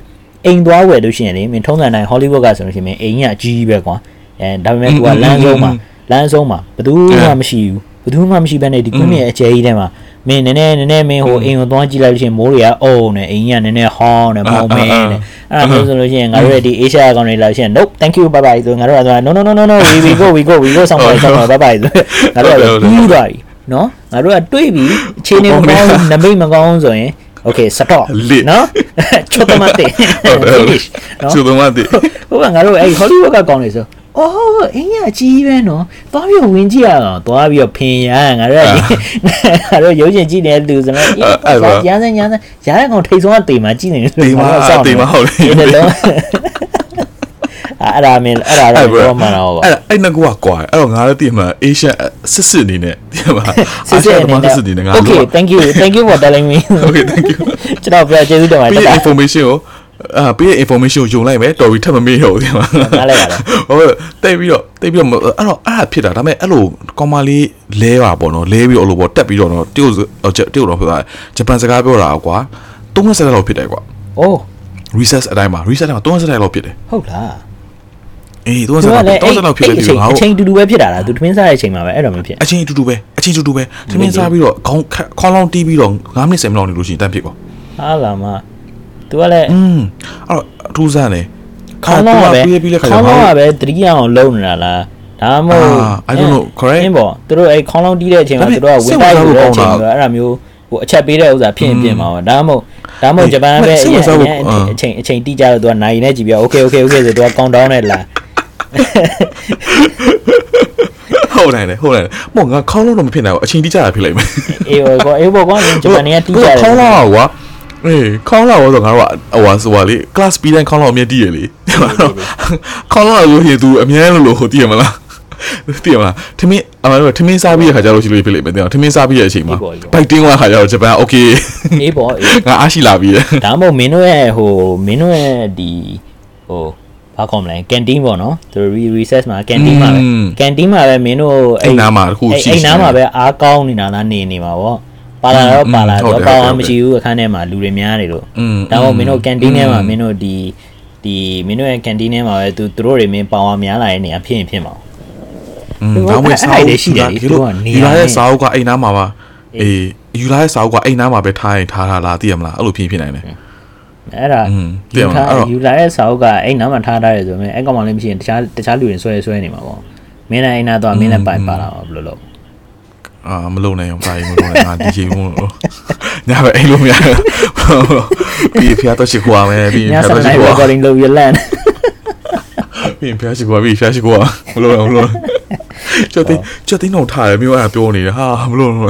အိမ်သွားဝယ်လို့ရှိရင်လေမင်းထုံးစံတိုင်းဟောလိဝုဒ်ကဆိုလို့ရှိရင်မင်းအိမ်ကြီးအကြီးပဲကွာအဲဒါပေမဲ့ तू ကလမ်းဆုံးမှာလမ်းဆုံးမှာဘယ်သူမှမရှိဘူးဘယ်သူမှမရှိဘဲနဲ့ဒီကွင်းရဲ့အကျယ်ကြီးထဲမှာ မင်းနည်းနည်းနည်းနည်းမင်းဟိုအိမ်ကိုသွားကြည့်လိုက်လို့ရှိရင်မိုးတွေကအုံနေအိမ်ကြီးကနည်းနည်းဟောင်းနေမောင်မဲနေအဲ့ဒါမျိုးဆိုလို့ရှိရင်ငါတို့ရဲ့ဒီ Asia အကောင့်တွေလာလို့ရှိရင် nope thank you bye bye ဆိုငါတို့ကဆို no no no no no we we go we go we go ဆောင်ပါဆောင်ပါ bye bye ဆိုငါတို့ကပြီးသွားပြီနော်ငါတို့ကတွေးပြီးအခြေအနေမကောင်းနမိတ်မကောင်းဆိုရင် okay stop နော်ချွတ်တမတဲ့ဟုတ်တယ်ဟုတ်တယ် finish နော်ကျုံတော့မသိဟိုကငါတို့အဲ့ Hollywood ကကောင်းနေဆို အော်အင်းရအကြီးပဲနော်သွားပြီးဝင်ကြည့်ရအောင်သွားပြီးတော့ဖင်ရငါတို့ကဒီငါတို့ရုပ်ရှင်ကြည့်နေတဲ့လူဆိုတော့အေးရမ်းစမ်းရမ်းစမ်းရတဲ့ကောင်ထိတ်ဆုံးကတေမှာကြည့်နေတယ်တေမာတေမာဟုတ်တယ်ဒီလုံးအဲ့ဒါမင်းအဲ့ဒါတော့ပြောမှတော့ပါအဲ့အဲ့နှစ်ခုကကွာအဲ့တော့ငါလည်းသိမှာ Asian စစ်စစ်အနေနဲ့သိမှာစစ်စစ်အနေနဲ့စစ်စစ်အနေနဲ့ငါ Okay thank you thank you for telling me Okay thank you ကျွန်တော်ပြောကျေးဇူးတင်ပါတပြီးယ်ရဲ့ information ကို အာပြီးရဲ့ information ကိုယုံလိုက်မယ်တော်ပြီထပ်မမေ့တော့ဘူးဒီမှာနားလဲပါတယ်ဟုတ်တိတ်ပြီးတော့တိတ်ပြီးတော့အဲ့တော့အဲ့ဒါဖြစ်တာဒါပေမဲ့အဲ့လိုကောင်မလေးလဲပါပေါ့နော်လဲပြီးတော့အဲ့လိုပေါ့တက်ပြီးတော့နော်တရုတ်တရုတ်တော့ဖြစ်သွားဂျပန်စကားပြောတာကွာ30လောက်ဖြစ်တယ်ကွာအိုး recess အတိုင်းမှာ recess တိုင်းမှာ30လောက်ဖြစ်တယ်ဟုတ်လားအေး30သူလောက်ကလည်းအဲ့30လောက်ဖြစ်တယ်အဒီချိန်ငါအတို့ချိန်တူတူပဲဖြစ်တာလားသူထမင်းစားတဲ့အချိန်မှာပဲအဲ့တော့မဖြစ်အချင်းအတူတူပဲအချင်းအတူတူပဲသမင်းစားပြီးတော့ခေါင်းခေါင်းလောင်းတီးပြီးတော့9မိနစ်10မိနစ်လောက်နေလို့ရှိရင်တန်းဖြစ်ပါဟာလာမ သူကလည်းอืมအဲ့တော့အထူးဆန်းတယ်ခေါင်းတော့ပဲပြီးပြီးလက်ခါခေါင်းကျတော့တော့ပဲတတိယအောင်လုံးနေတာလားဒါမှမဟုတ်အာ I don't know, correct? အင်းပေါ့သူတို့အဲ့ခေါင်းလုံးတီးတဲ့အချိန်မှာဒါပေသူမဲ့တို့ကဝင်တိုက်စိတ်ဝင်လို့စားတဲ့အဖို့ချိန်ကောင်းတာမှာအဲ့ဒါမျိုးဟိုအချက်ပေးတဲ့ဥစ္စာဖြစ်ရင်ပြင်မှာပါဒါမှမဟုတ်ဒါမှမဟုတ်ဂျပန်ပဲစိတ်ဝင်စားဖို့အာအချိန်အချိန်တီးကြတော့သူကနိုင်နေကြည့်ပြ okay okay okay ဆိုသူကကောင်တောင်းနဲ့လာဟုတ်နိုင်တယ်ဟုတ်နိုင်တယ်မောငါခေါင်းလုံးတော့မဖြစ်နိုင်ဘူးအချင်းတိကျတာဖြစ်လိမ့်မယ်အေးဘောအေးဘောကွာဂျပန်နေကတီးကြတယ်ခေါင်းလောက်ကွာ အေးခေါင်းလာတော့ဆိုငါတို့ကဟိုဟာဆိုပါလေ class B တိုင်းခေါင်းလာအမြဲတည်ရလေခေါင်းလာလို့ရင် तू အမြဲလို့လို့ဟိုတည်ရမလားတည်ရမလားထမင်းအမတို့ထမင်းစားပြီးတဲ့ခါကျတော့ရှိလို့ဖြစ်လိမ့်မယ်တင်အောင်ထမင်းစားပြီးတဲ့အချိန်မှာဘိုက်တင်းသွားခါကျတော့ဂျပန် okay အေးပေါ့အေးငါအားရှိလာပြီးတယ်ဒါမှမဟုတ်မင်းတို့ရဲ့ဟိုမင်းတို့ရဲ့ဒီဟိုဘာခေါ်မလဲကန်တီးပေါ့နော်သူ recess မှာကန်တီးမှာပဲကန်တီးမှာပဲမင်းတို့အဲ့နားမှာအခုရှိအဲ့နားမှာပဲအားကောင်းနေတာလားနေနေမှာပေါ့ ပါလာတော့ပါလာတော့ပေါအောင်မရှိဘူးအခန်းထဲမှာလူတွေများနေလို့ဒါမှမဟုတ်မင်းတို့ကန်တင်းထဲမှာမင်းတို့ဒီဒီမင်းတို့ရဲ့ကန်တင်းထဲမှာပဲသူသူတို့တွေမင်းပေါအောင်များလာတဲ့နေရာဖြစ်ရင်ဖြစ်မှာဒါမှမဟုတ်စားအဲ့ဒါလည်းရှိတယ်လေဒီလိုသူကနေယူရာလာနဲ့တဲ့စာအုပ်ကအိမ်နားမှာပါအေးယူလာတဲ့စာအုပ်ကအိမ်နားမှာပဲထားရင်ထားတာလားသိရမလားအဲ့လိုဖြစ်ဖြစ်နိုင်တယ်အဲ့ဒါอืมယူသိရမှာထားအဲ့တော့ယူလာတဲ့စာအုပ်ကအဲ့နားမှာထားထားတယ်ဆိုရင်အဲ့ကောင်မှလည်းမရှိရင်တခြားတခြားလူတွေဆွဲဆွဲနေမှာပေါ့မင်းနဲ့အဲ့နာတော့မင်းနဲ့ပိုင်ပါလာမှာဘယ်လိုလုပ် အာမလုံနိုင်အောင်ပါရင်မလုံနိုင်ငါဒီချိန်မို့လို့ညပဲအိမ်လို့မရပြီးဖျားတော့ရှိခွာမယ်ပြီးညဖျားစတော့ရှိနိုင်းခွာ recording လုပ်ရလန့်ပြီးဖျားရှိခွာပြီးဖျားရှိခွာမလုံအောင်မလုံကျွတ်သိကျွတ်သိတော့ထားတယ်မျိုးအဲ့ပြောနေတယ်ဟာမလုံလို့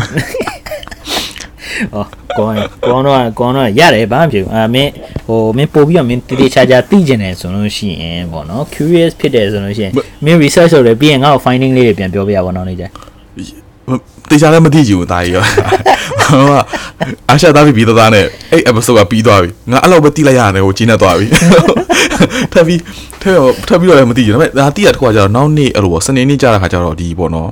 ဟောကောင်းကောင်းတော့ကောင်းတော့ရတယ်ဘာမှမဖြစ်ဘူးအာမင်းဟဟိုမင်းပို့ပြီးတော့မင်းတည်တည်ချာချာသိကျင်တယ်ဆိုလို့ရှိရင်ပေါ့နော် curious ဖြစ်တယ်ဆိုလို့ရှိရင်မင်း research လုပ်တယ်ပြီးရင်ငါ့ကို finding လေးတွေပြန်ပြောပြရပါတော့နေကြ တေချာလည်းမသိကြဘူးတာကြီးရောဟိုကအာရှသားပြီးပြီးသားနဲ့အဲ့ episode ကပြီးသွားပြီငါအဲ့လောက်ပဲတိလိုက်ရတယ်ဟိုကျင်းနေသွားပြီထပ်ပြီးထပ်ထပ်ပြီးတော့လည်းမသိဘူးဒါပေမဲ့ဒါတိရတစ်ခါကျတော့နောက်နေ့အဲ့လိုပေါ့စနေနေ့ကြာတဲ့ခါကျတော့ဒီပေါ့နော်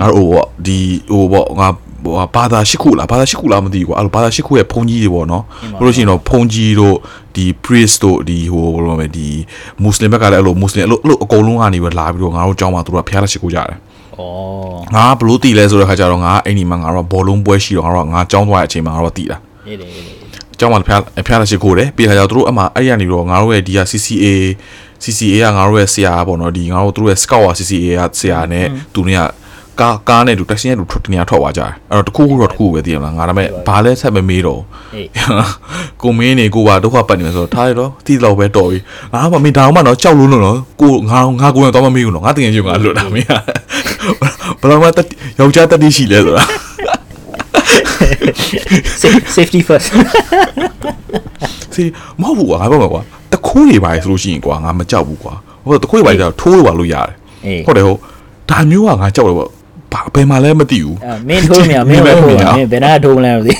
ငါတို့ဟိုပေါ့ဒီဟိုပေါ့ငါဟိုဘာသာရှိခုလားဘာသာရှိခုလားမသိဘူးကွာအဲ့လိုဘာသာရှိခုရဲ့ဖုန်ကြီးတွေပေါ့နော်ဘလို့ရှိရင်တော့ဖုန်ကြီးတို့ဒီ priest တို့ဒီဟိုဘလို့လဲဒီမွတ်စလင်ဘက်ကလည်းအဲ့လိုမွတ်စလင်အဲ့လိုအဲ့လိုအကုန်လုံးကနေပဲလာပြီးတော့ငါတို့ကြောင်းမှာသူတို့ကဖျားလက်ရှိခုကြတယ်ဩ ငါဘလို့တီလဲဆိုတဲ့ခါကျတော့ငါအဲ့ဒီမှာငါတော့ဘောလုံးပွဲရှိတော့ငါတော့ငါကြောင်းသွားတဲ့အချိန်မှာငါတော့တီတာနေတယ်နေတယ်ကြောင်းမှာဖျားဖျားလက်ရှိကိုတယ်ပြီးခါကျတော့သူတို့အမှအဲ့ရနေတော့ငါတို့ရဲ့ဒီက CCA CCA ကငါတို့ရဲ့ဆရာပေါ့နော်ဒီငါတို့သူတို့ရဲ့ scout က CCA ကဆရာနဲ့သူတွေက ကားကားနဲ့သူတက်ဆီနဲ့သူထွက်တနေရထွက်သွားကြတယ်အဲ့တော့တခုခုတော့တခုပဲသိရမလားငါဒါပေမဲ့ဘာလဲဆက်မမေးတော့အေးကိုမင်းနေကိုပါဒုက္ခပတ်နေမယ်ဆိုတော့ထားရတော့တီးတော့ပဲတော်ပြီငါမှမင်းဒါမှတော့ကြောက်လို့လို့နော်ကိုငါငါကိုယ်တော့မမေးဘူးနော်ငါတကယ်ကြီးငါလွတ်တာမင်းဘယ်တော့မှတက်ယောက်ျားတက်တိရှိလဲဆိုတာ Safe- safety first စီမဟုတ်ဘူးကွာငါပြောမှာကွာတခိုးတွေပါလေဆိုလို့ရှိရင်ကွာငါမကြောက်ဘူးကွာဟိုတခိုးတွေပါလေကျတော့ထိုးလို့ပါလို့ရတယ်အေးဟုတ်တယ်ဟုတ်ဒါမျိုးကငါကြောက်တယ်ပေါ့ ဘာဘယ်မှာလဲမသိဘူးအာမင်းထိုးမရမင်းလည်းထိုးမင်းဘယ်နာထိုးမလဲမသိ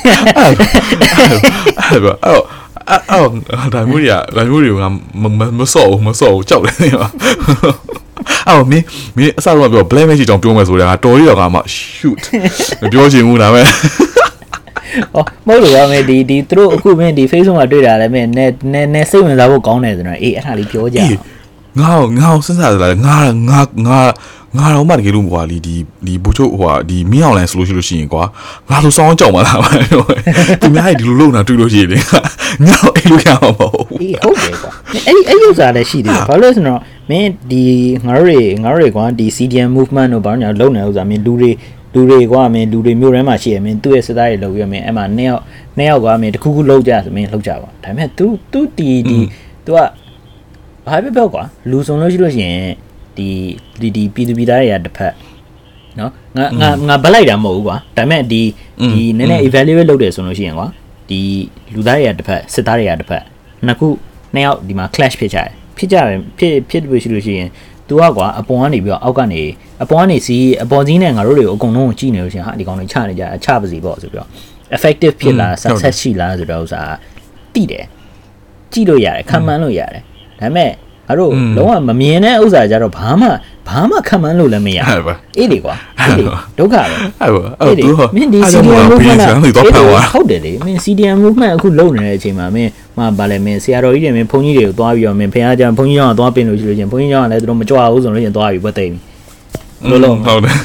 အဲ့တော့အဲ့တော့အဲ့ဒါမျိုးတွေကဒါမျိုးတွေကငါမစော့ဘူးမစော့ဘူးကြောက်တယ်နေပါအော်မင်းမင်းအစတော့ပြော blame မရှိကြောင်ပြောမယ်ဆိုတော့ငါတော်ရတော့ငါမှ shoot မပြောချင်ဘူးဒါပေမဲ့ဟောမဟုတ်လို့ပါမင်းဒီဒီသူတို့အခုမင်းဒီ Facebook မှာတွေ့တာလည်းမင်းနဲနဲနဲစိတ်ဝင်စားဖို့ကောင်းတယ်ဆိုတော့အေးအဲ့ဒါလေးပြောကြအောင် ငါငါစဉ်းစားရတာငါငါငါငါတော့မှတကယ်လို့ကွာလीဒီဒီဘူချိုဟိုဟာဒီမင်းအောင်လိုင်းဆိုလို့ရှိလို့ရှိရင်ကွာငါဆိုစောင်းကြောက်မလားသူများဒီလိုလုံတာတွေ့လို့ရှိရင်ငါအဲ့လိုရမှာမဟုတ်ဘူး အေးဟုတ်တယ်ကွာအဲ့ဒီအဲ့ဒီဥစ္စာလည်းရှိတယ်ဘာလို့လဲဆိုတော့မင်းဒီငါတို့တွေငါတို့တွေကွာဒီ CDM movement တို့ဘာလို့ညာလုံနေဥစ္စာမင်းလူတွေလူတွေကွာမင်းလူတွေမျိုးထဲမှာရှိရမင်းသူ့ရဲ့စသားတွေလုပ်ပြီးတော့မင်းအဲ့မှာနှစ်ယောက်နှစ်ယောက်ကွာမင်းတခုခုလုပ်ကြဆိုမင်းလုပ်ကြပါဒါပေမဲ့ तू तू ဒီဒီ तू က ဘာပဲပြောကွာလူစုံလို့ရှိလို့ရှိရင်ဒီဒီဒီပြည်သူပြည်သားတွေကတစ်ဖက်နော်ငါငါငါဗလိုက်တာမဟုတ်ဘူးကွာဒါပေမဲ့ဒီဒီနည်းနည်း evaluate လုပ်တယ်ဆိုလို့ရှိရင်ကွာဒီလူသားတွေကတစ်ဖက်စစ်သားတွေကတစ်ဖက်နှစ်ခုနှစ်ယောက်ဒီမှာ clash ဖြစ်ကြတယ်ဖြစ်ကြတယ်ဖြစ်ဖြစ်ပြီးရှိလို့ရှိရင် तू ကကွာအပေါ်ကနေပြီးတော့အောက်ကနေအပေါ်ကနေစီးအပေါ်ကြီးနဲ့ငါတို့တွေကိုအကုန်လုံးကိုကြည့်နေလို့ရှိရင်ဟာဒီကောင်တွေချနေကြအချပါစီပေါ့ဆိုပြီးတော့ effective ဖြစ်လား success ရှိလားဆိုတော့ဥစားတိတယ်ကြည့်လို့ရတယ်ခံမှန်းလို့ရတယ် ဒါပေမဲ့ငါတို့လုံးဝမမြင်တဲ့ဥစ္စာကြတော့ဘာမှဘာမှခံမှန်းလို့လည်းမရအဲ့ပါအေးလေကွာအေးလေဒုက္ခပဲအဲ့ပါအဲ့သူမင်းဒီ CDM movement ဟုတ်တယ်လေမင်း CDM movement အခုလုပ်နေတဲ့အချိန်မှာမင်းမဗာလဲမင်းဆရာတော်ကြီးတွေမင်းဘုန်းကြီးတွေကိုသွားပြီးတော့မင်းဖခင်ကြောင့်ဘုန်းကြီးကြောင့်သွားပင်လို့ရှိလို့ချင်းဘုန်းကြီးကြောင့်လည်းသူတို့မကြွဘူးဆိုလို့ချင်းသွားပြီးဘတ်သိမ်းလို့လုံးဟုတ်တယ်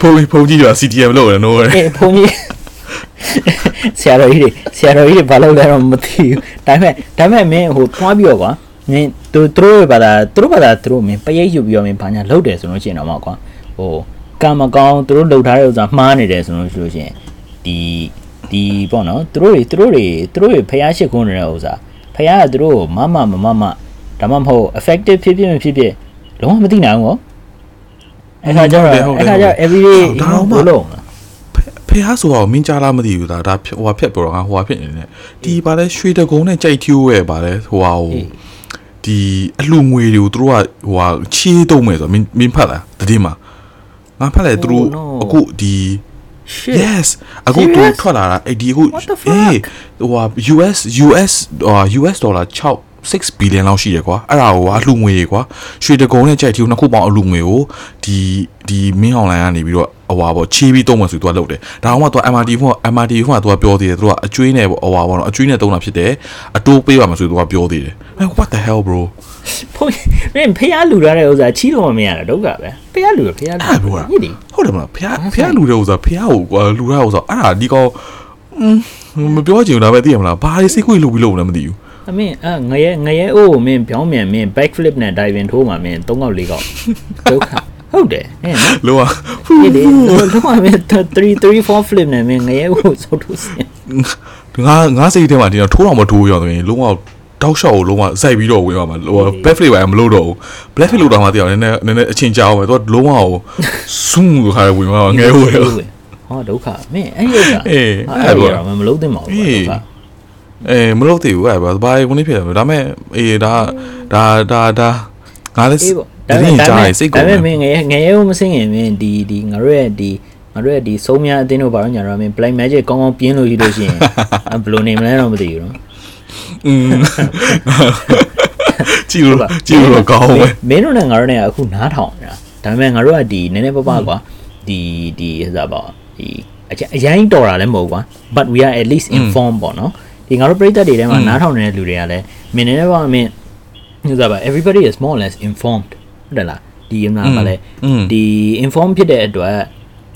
ဖုန်းဖုန်းကြီးက CTM လို့ရတယ်နော်အေးဘုန်းကြီးဆ ရာတော်ကြီးတွေဆရာတော်ကြီးတွေဘာလုပ်လဲတော့မသိဘူးဒါပေမဲ့ဒါပေမဲ့မင်းဟိုသွားပြီးတော့ကွာမင်းသူတို့ဘာသာသူတို့ဘာသာသူတို့မင်းပရိတ်ယူပြီးတော့မင်းဘာညာလုပ်တယ်ဆိုလို့ချင်းတော့မှကွာဟိုကံမကောင်းသူတို့လှုပ်ထားတဲ့ဥစ္စာမှားနေတယ်ဆိုလို့ရှိလို့ချင်းဒီဒီပေါ့နော်သူတို့တွေသူတို့တွေသူတို့တွေဖျားရှိခွန်းနေတဲ့ဥစ္စာဖျားကသူတို့ကိုမမမမမဒါမှမဟုတ် effective ဖြစ်ဖြစ်မဖြစ်ဖြစ်လုံးဝမသိနိုင်ဘူးကောအဲ့ခါကျတော့အဲ့ခါကျတော့ everyday ဘလို့လုံးလား ဖះဆိုတော့မင်းကြားလားမသိဘူးဒါဒါဟိုဟာဖြတ်ပြောတော့ငါဟိုဟာဖြစ်နေတယ်ဒီပါလဲရွှေတကုံနဲ့ကြိုက်ထီးရဲ့ပါလဲဟိုဟာဟိုဒီအလှငွေတွေကိုသူတို့ကဟိုဟာချေးတုံးမယ်ဆိုမင်းမင်းဖတ်လားတတိမှာငါဖတ်လဲသူတို့အခုဒီ shit yes အခုသူထွက်လာတာအဲ့ဒီအခု What the fuck? အေးဟိုဟာ US US ဟို US ဒေါ်လာ6 6 billion လောက်ရှိတယ်ကွာအဲ့ဒါကိုအလှငွေကွာရွှေတကုံနဲ့ကြိုက်ထီးနှစ်ခုပေါင်းအလှငွေကိုဒီဒီမင်းအွန်လိုင်းကနေပြီးတော့ဟိုဟာပေါ့ချေးပြီးတုံးမှဆိုသူကလုပ်တယ်ဒါအောင်မှသူ MRT ဖုန်း MRT ဖုန်းကသူကပြောသေးတယ်သူကအကျွေးနဲ့ပေါ့ဟိုဟာပေါ့နော်အကျွေးနဲ့တုံးတာဖြစ်တယ်အတိုးပေးပါမှဆိုသူကပြောသေးတယ်အဲ what the hell bro ဖုန်းမင်းဖះလူထားတဲ့ဥစ္စာချီးလို့မရတာဒုက္ခပဲဖះလူဖះလူအဲ့ဘောလားဟိဒီဟုတ်တယ်မလားဖះဖះလူတဲ့ဥစားဖះကိုကွာလူတဲ့ဥစားအဲ့ဒါဒီကောင်อืมမပြောချင်ဘူးဒါပဲသိရမလားဘာတွေစိတ်ခွေလူပြီးလို့လည်းမသိဘူး အမင်းအငရဲငရဲအိုးမင်းပြောင်းမြန်မင်း back flip နဲ့ diving ထိုးမှာမင်း၃កောက်၄កောက်ဒုက္ခဟုတ်တယ်ဟဲ့နော်လောကဒီလေလုံးဝမင်း3 3 4 flip နဲ့မင်းငရဲအိုးစောက်ထိုးစင်ငါငါစိတ်ထဲမှာဒီတော့ထိုးတော့မထိုးရောတယ်လုံးဝတောက်လျှောက်ကိုလုံးဝစိုက်ပြီးတော့ဝင်သွားမှာဟို back flip ပဲမလုပ်တော့ဘူး black flip လို့တော့မှသိအောင်နည်းနည်းနည်းနည်းအချင်းကြာအောင်ပဲသူကလုံးဝကိုဆူးခါရဝင်သွားငဲဟုတ်တယ်ဟောဒုက္ခမင်းအဲ့ဒီဥစ္စာအေးအဲ့အဲ့ဒီပေါ့တော့မလုံးသင့်ပါဘူးအေးဒုက္ခ အေးမလုပ်သေးဘူးအဲ့ဘာဘာကုန်နေဖြစ်တယ်ဒါပေမဲ့အေးဒါဒါဒါဒါငါလည်းအေးပေါ့ဒါလည်းကြားရစိတ်ဒါကုန်ပေတယ်မဲ့မင်းငယ်ငယ်ရုံမစင်ရင်မင်းဒီဒီငါတို့ရဲ့ဒီငါတို့ရဲ့ဒီဆုံးများအတင်းတို့ဘာလို့ညာတော့မင်း black magic ကောင်းကောင်းပြင်းလို့ရှိလို့ရှိရင်အဲ့ဘယ်လိုနေမလဲတော့မသိဘူးနော်อืมကြည့်လို့ကြည့်လို့ကောင်းပဲမင်းတို့နဲ့ငါတို့နဲ့အခုနားထောင်နေတာဒါပေမဲ့ငါတို့ကဒီနည်းနည်းပါးပါးကွာဒီဒီဟစားပါဒီအကျအရင်တော်တာလည်းမဟုတ်ကွာ but we are at least informed ပေါ့နော် ဒီငါတို့ပရိသတ်တွေထဲမှာနားထောင်နေတဲ့လူတွေကလည်းမင်းနဲ့ပေါ့မင်းညစားပါ everybody is more or less informed ဟုတ်တယ်လားဒီမှာပါလေဒီ inform ဖြစ်တဲ့အတွက်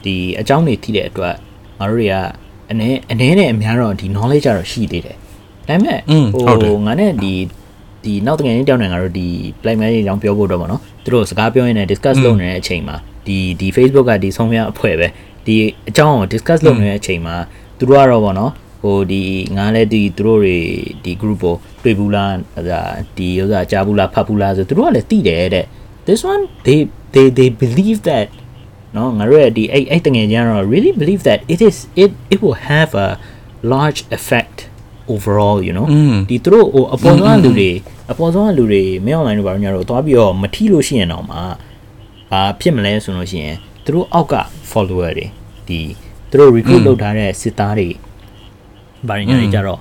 ဒီအကြောင်းတွေသိတဲ့အတွက်ငါတို့တွေကအနေအနေနဲ့အများတော့ဒီ knowledge ကတော့ရှိသေးတယ်ဒါပေမဲ့ဟိုငါနဲ့ဒီဒီနောက်တကယ်ကြီးတောင်းနေငါတို့ဒီ play man ကြီးတောင်းပြောဖို့တော့ဗောနော်သူတို့စကားပြောရင်းနဲ့ discuss လုပ်နေတဲ့အချိန်မှာဒီဒီ Facebook ကဒီဆုံးဖြတ်အဖွဲ့ပဲဒီအကြောင်းကို discuss လုပ်နေတဲ့အချိန်မှာသူတို့ကတော့ဗောနော် ဟိုဒီငါလည်းဒီသူတို့တွေဒီ group ကိုတွေ့ဘူးလားဟိုဒီဥစ္စာကြားဘူးလားဖတ်ဘူးလားဆိုသူတို့ကလည်းသိတယ်တဲ့ this one they they they believe that နော်ငါတို့ရဲ့ဒီအဲ့အဲ့တငယ်ချင်းကတော့ really believe that it is it it will have a large effect overall you know อืมဒီသူတို့ဟိုအပေါ်ဆုံးကလူတွေအပေါ်ဆုံးကလူတွေမင်း online တို့ဘာလို့ညာတော့သွားပြီးတော့မထီလို့ရှိရင်တော့မှဘာဖြစ်မလဲဆိုလို့ရှိရင်သူတို့အောက်က follower တွေဒီသူတို့ recruit လုပ်ထားတဲ့စစ်သားတွေ ဘာလို့ညာတွေကြတော့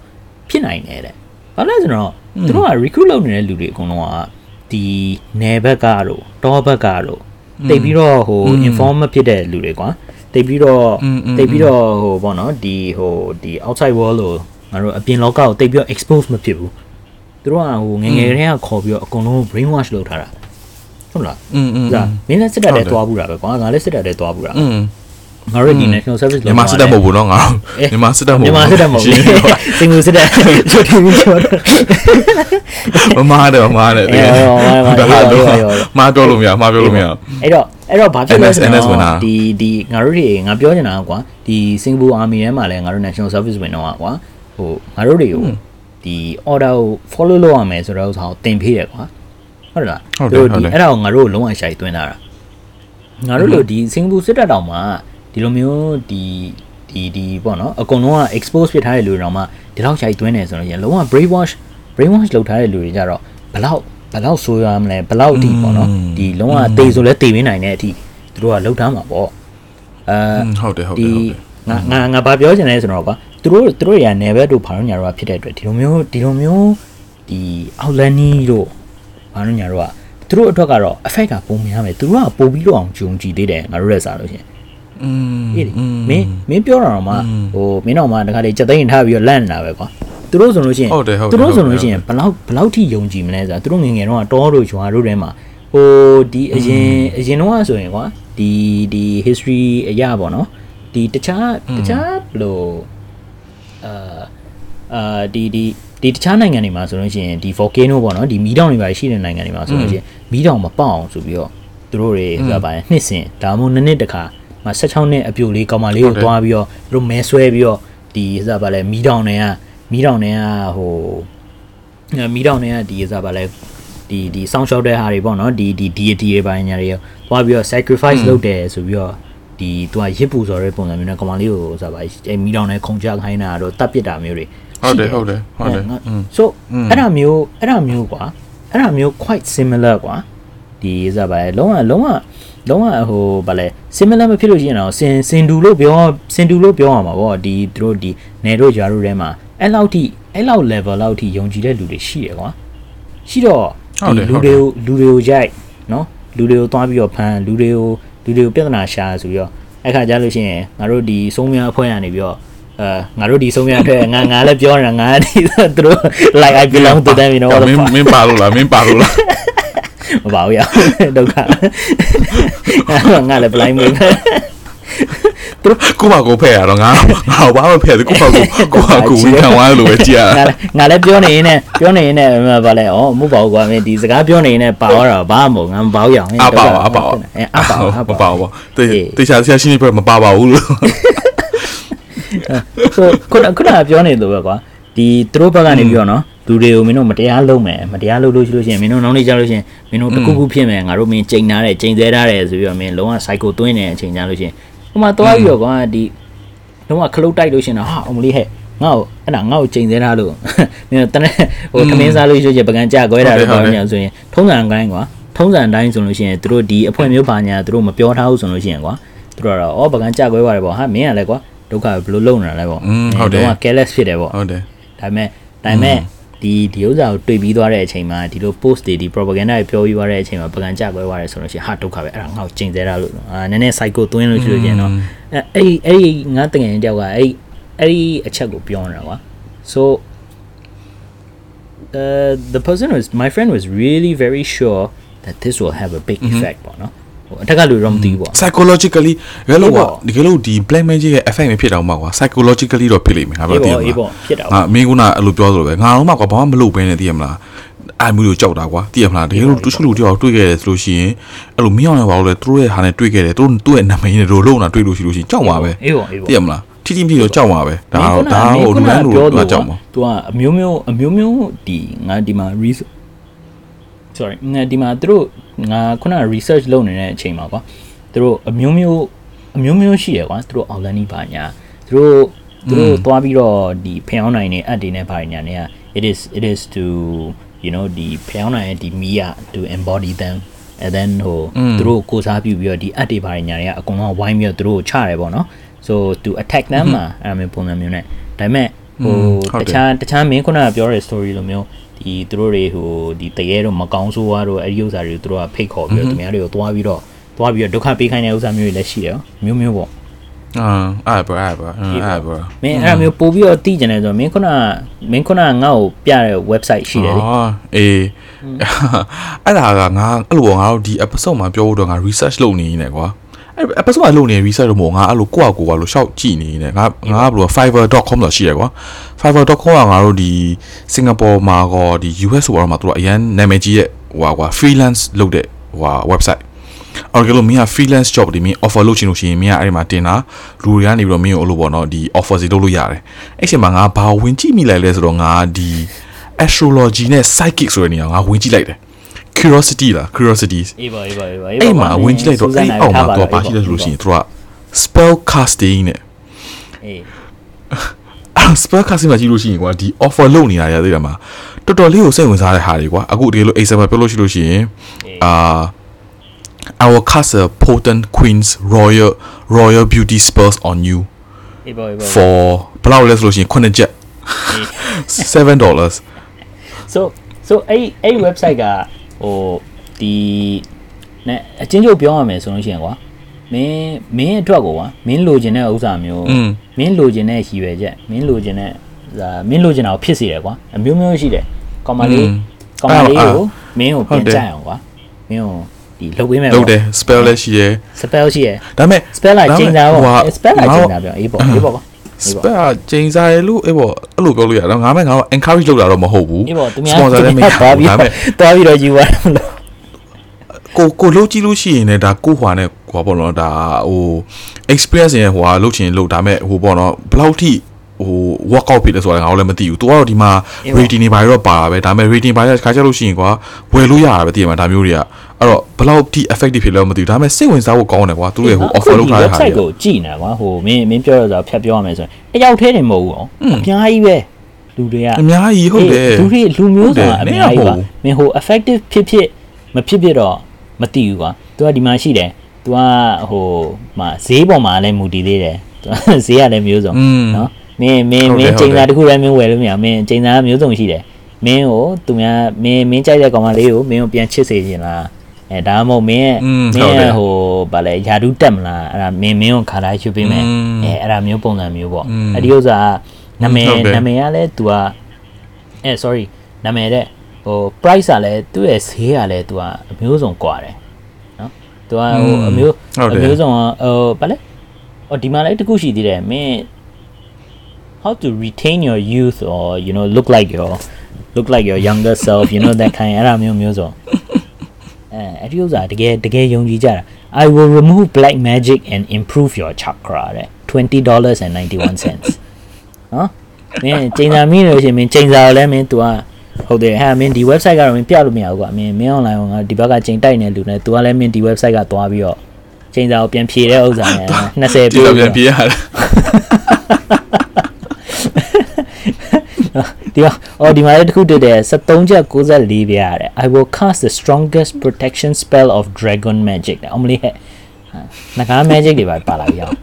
ဖြစ်နိုင်တယ်တဲ့ဘာလဲဆိုတော့သူတို့က recruit လုပ်နေတဲ့လူတွေအကုန်လုံးကဒီနယ်ဘက်ကတော့တောဘက်ကတော့တိတ်ပြီးတော့ဟို inform မဖြစ်တဲ့လူတွေကွာတိတ်ပြီးတော့ อืมอืม တိတ်ပြီးတော့ဟိုပေါ့နော်ဒီဟိုဒီ outside world လို့ငါတို့အပြင်လောကကိုတိတ်ပြီးတော့ expose မဖြစ်ဘူးသူတို့ကဟိုငယ်ငယ်တည်းကခေါ်ပြီးတော့အကုန်လုံး brain wash လုပ်ထားတာဟုတ်လား อืมอืม ဒါမင်းလည်းစစ်တပ်တဲ့ ဟုတ်တယ် သွားဘူးတာပဲကွာငါလည်းစစ်တပ်တဲ့သွားဘူးတာ อืม ငါတို့ဒီ national service မြန်မာစစ်တပ်မဟုတ်ဘူးเนาะငါတို့မြန်မာစစ်တပ်မဟုတ် မြန်မာစစ်တပ်မဟုတ်ဘူးစင်ကူစစ်တပ်ချိုတီဗီကျော်တော့ မမားတယ်မမားတယ် အေးဟုတ်ဟုတ်ဟုတ်ဟုတ်ဟုတ်ဟုတ် မားပြောလို့မရမားပြောလို့မရ အဲ့တော့အဲ့တော့ဘာဖြစ်လဲဆို NS ဝင်တာ တော့ဒီဒီငါတို့တွေငါပြောချင်တာကွာဒီစင်ကာပူအာမီထဲမှာလည်းငါတို့ national service ဝင်တော့ကွာဟိုငါတို့တွေကိုဒီ order ကို follow လုပ်ရမယ်ဆိုတော့ဥစ္စာကိုတင်ပေးတယ်ကွာဟုတ်လား ဟုတ်တယ်ဟုတ်တယ် ဒီအဲ့ဒါကိုငါတို့လုံးဝရှိုက်သွင်းတာငါတို့လိုဒီစင်ကာပူစစ်တပ်တောင်မှ ဒီလိုမျိုးဒီဒီဒီပေါ့နော်အကုန်လုံးက expose ဖြစ်ထားတဲ့လူတွေတော့မှဒီလောက်ရှိုက်သွင်းနေဆိုတော့ရလုံးဝ brain wash brain wash လုပ်ထားတဲ့လူတွေကြတော့ဘလောက်ဘလောက်ဆိုးရမလဲဘလောက်ဒီပေါ့နော်ဒီလုံးဝတေဆိုလဲတေမင်းနိုင်တဲ့အထိသူတို့ကလှုပ်ထားမှာပေါ့အဲဟုတ်တယ်ဟုတ်တယ်ဟုတ်တယ်ငါငါငါဘာပြောချင်လဲဆိုတော့ကွာသူတို့သူတို့ရနယ်ဘက်တို့ဘာလို့ညာတော့ဖြစ်တဲ့အတွက်ဒီလိုမျိုးဒီလိုမျိုးဒီအောက်လန်နီတို့ဘာလို့ညာတော့သူတို့အတွက်ကတော့ effect ကပုံများမယ်သူတို့ကပို့ပြီးတော့အောင်ဂျုံကြည်သေးတယ်ငါတို့ရက်စားလို့ရှင် အေးလေမင်းမင်းပြောတာတော့မှဟိုမင်းတော့မှတခါလေစက်သိန်းထားပြီးတော့လန့်နေတာပဲကွာသူတို့ဆိုလို့ရှိရင်ဟုတ်တယ်ဟုတ်တယ်သူတို့ဆိုဟုတ်တယ်လို့ရှိရင်ဘလောက်ဘလောက်ထိယုံကြည်မလဲဆိုတာသူတို့ငယ်ငယ်တော့တောတို့ရွာတို့ထဲမှာဟိုဒီအရင်အရင်တော့ဆိုရင်ကွာဒီဒီ history အရာပေါ့နော်ဒီတခြားတခြားဘယ်လိုအာအာဒီဒီဒီတခြားနိုင်ငံတွေမှာဆိုလို့ရှိရင်ဒီ volcano ပေါ့နော်ဒီမီးတောင်တွေပါရှိတဲ့နိုင်ငံတွေမှာဆိုလို့ရှိရင်မီးတောင်မပေါက်အောင်ဆိုပြီးတော့သူတို့တွေဆိုတာပါနှစ်စဉ်ဒါမှမဟုတ်နှစ်နှစ်တစ်ခါမှာ 16နှစ်အပြိုလေးကောင်မလေးကိုသွားပြီးတော့သူတို့မဲဆွဲပြီးတော့ဒီစပါလဲမီးတောင်တွေကမီးတောင်တွေကဟိုမီးတောင်တွေကဒီစပါလဲဒီဒီစောင်းလျှောက်တဲ့ဟာတွေပေါ့နော်ဒီဒီ deity တွေပိုင်းညာတွေရောသွားပြီးတော့ sacrifice လုပ်တယ်ဆိုပြီးတော့ဒီသူကရစ်ပူဆိုတဲ့ပုံစံမျိုးနဲ့ကောင်မလေးကိုစပါအဲမီးတောင်နဲ့ခုံချခိုင်းတာတော့တတ်ပစ်တာမျိုးတွေဟုတ်တယ်ဟုတ်တယ်ဟုတ်တယ် so အဲ့ဒါမျိုးအဲ့ဒါမျိုးကွာအဲ့ဒါမျိုး quite similar ကွာဒီစပါလဲလုံးဝလုံးဝ လုံးဝဟိုဗာလဲ similar မဖြစ်လို့ရှိရင်တော့စင်စင်တူလို့ပြောစင်တူလို့ပြောရမှာပေါ့ဒီသူတို့ဒီနယ်တို့ဂျာတို့ထဲမှာအဲ့လောက်ထိအဲ့လောက် level လောက်ထိယုံကြည်တဲ့လူတွေရှိရကွာရှိတော့ဟုတ်တယ်လူဟုတ်တယ်တွေကိုလူတွေကိုရိုက်နော်လူတွေကိုသွားပြီးတော့ဖမ်းလူတွေကိုလူတွေကိုပြဿနာရှာဆိုပြီးတော့အဲ့ခါကျလို့ရှိရင်ငါတို့ဒီဆုံးမြအဖွဲ့ရနေပြီးတော့အဲငါတို့ဒီဆုံးမြအတွက်ငါငါလည်းပြောနေတာငါဒီသူတို့ like I belong to them you know what the မင်း fuck မင်းပါလို့လားမင်းပါလို့လား မပါဘူးရဒုက္ခငါလည်း blind မွေးကိုမကိုဖဲ့ရတော့ငါငါဘာမှဖဲ့တယ်ကိုမကိုကိုမကိုဝင်ခံသွားလို့ပဲကြည်ရငါလည်းငါလည်းပြောနေရင်နဲ့ပြောနေရင်နဲ့ဗာလဲဩမဟုတ်ပါဘူးကွာမင်းဒီစကားပြောနေရင်နဲ့ပါတော့တာဘာမှမဟုတ်ငါမပါဘူးရအောင်အပါပါအပါအဲအပါအမပါပါဘူးတေတေချာဆရာရှင်းနေပြမပါပါဘူးလို့ဆိုခုနခုနကပြောနေလို့ပဲကွာဒီသူတို့ဘက်ကနေပြီးတော့နော် လူတွေကိုမင်းတို့မတရားလုပ်မယ်မတရားလုပ်လို့ရှိလို့ရှိရင်မင်းတို့နောက်နေ့ကျလို့ရှိရင်မင်းတို့တစ်ခုခုဖြစ်မယ်ငါတို့မင်းချိန်ထားတယ်ချိန်သေးထားတယ်ဆိုပြီးတော့မင်းလုံးဝ cycle သွင်းနေတဲ့အချိန်ကျလို့ရှိရင်ဟိုမှာသွားပြီးတော့ကွာဒီလုံးဝခလုတ်တိုက်လို့ရှင်တော့ဟာအမလေးဟဲ့ငါ့ကိုအဲ့ဒါငါ့ကိုချိန်သေးတာလို့မင်းတနေ့ဟိုသမင်းစားလို့ရှိချင်ပကံကြခွဲတာလို့ပြောနေဆိုရင်ထုံးစံကိုင်းကွာထုံးစံအတိုင်းဆိုလို့ရှိရင်သူတို့ဒီအဖွဲမျိုးပါညာသူတို့မပြောထားဘူးဆိုလို့ရှိရင်ကွာသူတို့ကတော့အော်ပကံကြခွဲပါတယ်ပေါ့ဟာမင်းကလည်းကွာဒုက္ခဘယ်လိုလုပ်နေတာလဲပေါ့อืมဟုတ်တယ်လုံးဝ careless ဖြစ်တယ်ပေါ့ဟုတ်တယ်ဒါပေမဲ့ဒါပေမဲ့ ဒီဒီဥစ္စာကိုတွေ့ပြီးသွားတဲ့အချိန်မှာဒီလို post တွေဒီ propaganda တွေပြောပြီးသွားတဲ့အချိန်မှာပကံကြကွဲသွားတယ်ဆိုလို့ရှိရင်ဟာဒုက္ခပဲအဲ့ဒါငါ့ကိုကျင်သေးတာလို့အာနည်းနည်း psycho သွင်းလို့ရှိလို့ကျင်တော့အဲ့အဲ့ဒီအဲ့ဒီငါတကယ်တယောက်ကအဲ့အဲ့ဒီအချက်ကိုပြောနေတာကွာ so uh the person was my friend was really very sure that this will have a big effect ပေါ့နော် ဟိုအထက်ကလူတော့မသိဘူးပေါ့ psychologically ဘယ်လိုအေးပေါ့ကဒီကလို့ဒီ black magic ရဲ့ effect မဖြစ်တော့မှာကွာ psychologically တော့ဖြစ်လိမ့်မယ်ငါအေးပြောပေါ့တည်အေးပေါ့ဖြစ်တာပေါ့ငါမင်းကအဲ့လိုပြောသလိုပဲငါတော့မှကွာဘာမှမလုပ်ဘဲနဲ့တည်ရမလားအဲ့မျိုးကိုကြောက်တာကွာတည်ရမလားတကယ်လို့တူရှူလူတယောက်တွေ့ခဲ့တယ်ဆိုလို့ရှိရင်အဲ့လိုမင်းအောင်လည်းဘာလို့လဲသူတို့ရဲ့ဟာနဲ့တွေ့ခဲ့တယ်သူတို့သူ့ရဲ့နာမည်နဲ့တို့လုံးတာတွေ့လို့ရှိလို့ရှိရင်ကြောက်ပါပဲအေးပေါ့အေးပေါ့တည်ရမလားထိထိမိတော့ကြောက်ပါပဲဒါတော့ဒါဟိုလူတိုင်းလူပြောကတော့ကြောက်ပါသူကအမျိုးမျိုးအမျိုးမျိုးဒီငါဒီမှာ research sorry ငါဒီမှာသူတို့ငါခုန research လုပ်နေတဲ့အချိန်မှာကွာသူတို့အမျိုးမျိုးအမျိုးမျိုးရှိရကွာသူတို့ outline ကြီးပါညာသူတို့သူတို့သွားပြီးတော့ဒီဖျောင်းနိုင်နေအပ်တွေနဲ့ပါညာနေက it is it is to you know ဒီဖျောင်းနိုင်ရဲ့ဒီမီးရ to embody them and then ဟိုသူတို့ကိုစားပြုပြီးတော့ဒီအပ်တွေပါညာတွေကအကုန်လုံးဝိုင်းပြီးတော့သူတို့ကိုချတယ်ပေါ့နော် so to attack them မှာအဲ့လိုမျိုးပုံစံမျိုးနဲ့ဒါပေမဲ့ ဟိုဟုတ်တတယ်ခြားတခြားမင်းခုနကပြောတဲ့ story လိုမျိုးဒီသူတို့တွေဟိုဒီတရေတော့မကောင်းဆိုးွားတော့အဲ့ဒီဥစ္စာတွေကိုသူတို့ကဖိတ်ခေါ်ပြီးတော့သူများတွေကိုသွားပြီးတော့သွားပြီးတော့ဒုက္ခပေးခိုင်းတဲ့ဥစ္စာမျိုးတွေလည်းရှိတယ်နော်မျိုးမျိုးပေါ့အာအဲ့ဘအဲ့ဘအဲ့ဘမင်းအဲ့ဒါမျိုးပို့ပြီးတော့သိကြတယ်ဆိုတော့မင်းခုနကမင်းခုနကငါ့ကိုပြတဲ့ website ရှိတယ်လေအာအေးအဲ့ဒါကငါအဲ့လိုပေါ့ငါတို့ဒီ episode မှာပြောဖို့တော့ငါ research လုပ်နေနေကွာ အဲ့ episode မှာလုပ်နေ research တော့မဟုတ်ငါအဲ့လိုကိုယ့်အကိုကလို့ရှောက်ကြည့်နေနေငါငါဘယ်လို fiverr.com လို့ရှိရကွာ fiverr.com ကငါတို့ဒီ Singapore မှာကောဒီ US ဆိုတော့မှာသူတို့အရန်နာမည်ကြီးရဲ့ဟိုဟာကွာ freelance လုပ်တဲ့ဟိုဟာ website အော်ကလို့မင်းက freelance job တွေမင်း offer လုပ်ချင်လို့ရှိရင်မင်းကအဲ့ဒီမှာတင်တာလူတွေကနေပြီးတော့မင်းကိုအဲ့လိုပေါ့နော်ဒီ offer စီလုပ်လို့ရတယ်အဲ့ချိန်မှာငါဘာဝင်ကြည့်မိလိုက်လဲဆိုတော့ငါဒီ astrology နဲ့ psychic ဆိုတဲ့နေရာငါဝင်ကြည့်လိုက်တယ် curiosity လား curiosity အေးပါအေးပါအေးပါအဲ့မှာဝင်ကြည့်လိုက်တော့အဲ့အောက်မှာတော့ပါရှိတယ်ဆိုလို့ရှိရင်သူက spell casting နဲ့အေးအဲ့ spell casting မှာကြည့်လို့ရှိရင်ကွာဒီ offer လုပ်နေတာရသေးတယ်မှာတော်တော်လေးကိုစိတ်ဝင်စားတဲ့ဟာတွေကွာအခုတကယ်လို့ example ပြောလို့ရှိလို့ရှိရင်အာ I will cast a potent queen's royal royal beauty spells on you အေးပါအေးပါ for ဘယ်လောက်လဲဆိုလို့ရှိရင်9ချက်7 dollars so so အဲ့အဲ့ website က ဟိုဒီနဲ့အချင်းချုပ်ပြောရမယ်ဆိုလို့ရှိရင်ကွာမင်းမင်းအတွက်ကွာမင်းလိုချင်တဲ့ဥစ္စာမျိုးမင်းလိုချင်တဲ့ရည်ရွယ်ချက်မင်းလိုချင်တဲ့မင်းလိုချင်တာကိုဖြစ်စေတယ်ကွာအမျိုးမျိုးရှိတယ်ကောင်မလေးကောင်မလေးကိုမင်းကိုပြင်ကြိုက်အောင်ကွာမင်းကိုဒီလုပ်ပေးမယ်လုပ်တယ် spell လည်းရှိရယ် spell ရှိရယ်ဒါပေမဲ့ spell လာချိန်တာပေါ့ spell လာချိန်တာပြောအေးပေါ့အေးပေါ့ကွာ အေးပေါ့ spell ချိန်စားရလို့အေးပေါ့အဲ့လိုပြောလို့ရတော့ငါမဲ့ငါတော့ encourage လုပ်တာတော့မဟုတ်ဘူးအေးပေါ့သူများ sponsor လည်းမရသူများဘူးသွားဒါပြီးပေမဲ့သွားပြီးတော့ယူသွားတယ်လို့ကိုကိုလှုပ်ကြည့်လို့ရှိရင်လည်းဒါကိုဟွာနဲ့ဟွာပေါ့နော်ဒါဟို experience ရဲ့ဟွာလှုပ်ချင်လှုပ်ဒါပေမဲ့ဟိုပေါ့နော်ဘယ်လောက်ထိဟို workout ဖြစ်လဲဆိုတာငါတို့လည်းမသိဘူး။ तू ကတော့ဒီမှာအေးပေါ့ rating တွေပါတော့ပါတာပဲဒါပေမဲ့ rating ပါတဲ့ခါကျလို့ရှိရင်ကွာဝယ်လို့ရတာပဲသိရမှာဒါမျိုးတွေက အဲ့တော့ဘလောက်ထိ effective ဖြစ်လဲမသိဘူးဒါပေမဲ့စိတ်ဝင်စားဖို့ကောင်းတယ်ကွာသူတို့ရဲ့ဟို offer လုပ်ထားတဲ့ဟာတွေကိုကြည့်နေကွာဟိုမင်းမင်းပြောရတာဖြတ်ပြောရမယ်ဆိုရင်တယောက်တည်းနေမဟုတ်ဘူးအောင်အများကြီးပဲလူတွေကအများကြီးဟုတ်တယ်လူတွေလူမျိုးဆိုတာအများကြီးပါမင်းဟို effective ဖြစ်ဖြစ်မဖြစ်ဖြစ်တော့မသိဘူးကွာသူကဒီမှာရှိတယ်သူကဟိုမှာဈေးပေါ်မှာလည်းမူတည်သေးတယ်ဈေးကလည်းမျိုးစုံနော်မင်းမင်းမင်းချိန်စာတစ်ခုတည်းမင်းဝယ်လို့မရမင်းချိန်စာမျိုးစုံရှိတယ်မင်းကိုသူများမင်းမင်းကြိုက်တဲ့ကောင်မလေးကိုမင်းကိုပြန်ချစ်စေချင်လား အဲဒါမှမဟုတ်မင်းရဲ့ อืม မ ဟုတ် င်း တယ် ရဲ့ဟိုဗာလဲယာဒူးတက်မလားအဲ့ဒါမင်းမင်းကိုခါတိုင်းယူပေးမယ် อืม အဲအဲ့ဒါမျိုးပုံစံမျိုးပေါ့ อืม အဲ့ဒီဥစ္စာကနာမည် ဟုတ်တယ် နာမည်ကလည်း तू ကအဲ sorry နာမည်တဲ့ဟို price ကလည်းသူ့ရဲ့ဈေးကလည်း तू ကအမျိုးစုံကွာတယ်နော် तू ကဟို อืม အမျိုး ဟုတ်တယ် အမျိုးစုံကဟိုဗာလဲဟိုဒီမှာလည်းတစ်ခုရှိသေးတယ်မင်း how to retain your youth or you know look like your look like your younger self you know that kind အဲ့ဒါမျိုးမျိုးစုံ အဲအဲ့ဒီဥစ္စာတကယ်တကယ်ယုံကြည်ကြတာ I will remove black magic and improve your chakra တဲ့ $20.91 cents နော်မင်းချိန်စာမိလို့ရှိရင်မင်းချိန်စာကိုလည်းမင်း तू ကဟုတ်တယ်ဟာမင်းဒီ website ကတော့မင်းပြလို့မရဘူးကွာမင်းမင်း online ကငါဒီဘက်ကချိန်တိုက်နေလူနဲ့ तू ကလည်းမင်းဒီ website ကသွားပြီးတော့ချိန်စာကိုပြန်ဖြည့်တဲ့ဥစ္စာနဲ့20ဒီပြတော့ည့်ပြန်ပြေးရတယ် ဒီမှာအော်ဒီမှာလည်းတစ်ခုတွေ့တယ်73ချက်94ပြရတယ် I will cast the strongest protection spell of dragon magic အမလေးဟဲ့ငကား magic တွေပါပါလာပြီအောင်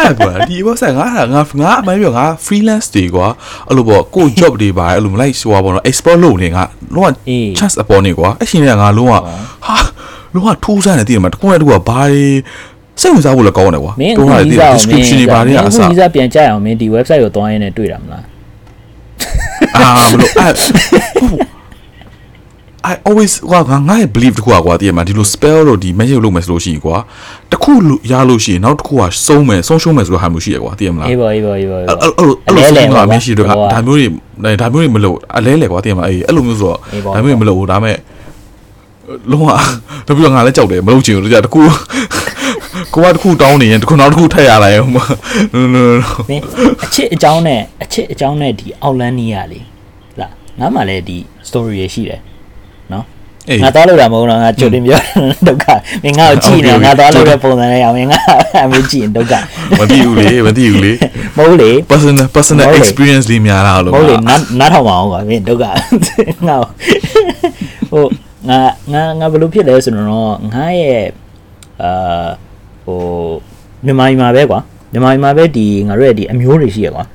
အဲ့ကွာဒီ website ငါငါငါအမှန်ပြောငါ freelance တွေကွာအဲ့လိုပေါ့ကို job တွေပါအဲ့လိုမလိုက်ဆိုပါဘောနော် export လုပ်နေငါလုံးဝအေး chance အပေါ်နေကွာအဲ့ရှင်တွေကငါလုံးဝဟာလုံးဝထိုးစားနေတည်မှာတခုနဲ့တခုကဘာတွေ စိတ်ဝင်စားဖို့လည်းကောင်းတယ်ကွာမင်းတော့အခုဟာဗီဒီဇာကိုမင်း description တွေပါတွေကအအခုစဗီဇာပြန်ကြရအောင်မင်းဒီ website ကိုသွားရင်းနဲ့တွေ့တာမလားအာမလို့အဲ့ I always ကွာငါငါရဲ့ belief တခုอ่ะကွာတည်မှာဒီလို spell လို့ဒီ magic လုပ်မယ်ဆိုလို့ရှိရင်ကွာတခုရလို့ရှိရင်နောက်တစ်ခုကစုံးမယ်ဆုံးရှုံးမယ်ဆိုတော့ဟာမျိုးရှိရကွာတည်မလားအေးပါအေးပါအေးပါအေးအဲ့ပါအဲ့အဲ့လိုအဲ့လိုအလဲလဲစင်ကပေါ့မရှိတော့ဟိုကဒါမျိုးတွေဒါမျိုးတွေမလုပ်အလဲလဲကွာတည်မလားအေးအဲ့လိုမျိုးဆိုတော့အေးပေါ့ဒါမျိုးတွေမလုပ်ဘူးဒါပေမဲ့လုံးဝတော့ပြီးတော့ငါလည်းကြောက်တယ်မလုပ်ချင်ဘူးကြာတခု ကိုကတခုတောင်းနေရင်တခုနောက်တခုထည့်ရလိုက်အောင်မ no no no မင်းအချစ်အကြောင်းနဲ့အချစ်အကြောင်းနဲ့ဒီအောက်လန်းနီးရလေလာငါမှလည်းဒီ story ရရှိတယ်နော်အေးငါသွားလို့တာမဟုတ်တော့ငါကြိုတင်ပြောဒုက္ခမင်းငါ့ကိုကြည့်နေဟုတ်ပြီငါသွားလို့တဲ့ပုံစံနဲ့အောင်မင်းငါအမေကြည့်ရင်ဒုက္ခမသိဘူးလေမသိဘူးလေမဟုတ်လေ personal personal ဟုတ်လေ experience လေးများလာလို့မဟုတ်လေနားနားထောင်ပါအောင်ကွာမင်းဒုက္ခငါ့ကိုဟိုငါငါငါဘယ်လိုဖြစ်လဲဆိုတော့ငါရဲ့အာ ဟိုမြန်မာပြည်မှာပဲကွာမြန်မာပြည်မှာပဲဒီငါတို့ရဲ့ဒီအမျိုးတွေရှိရကွာ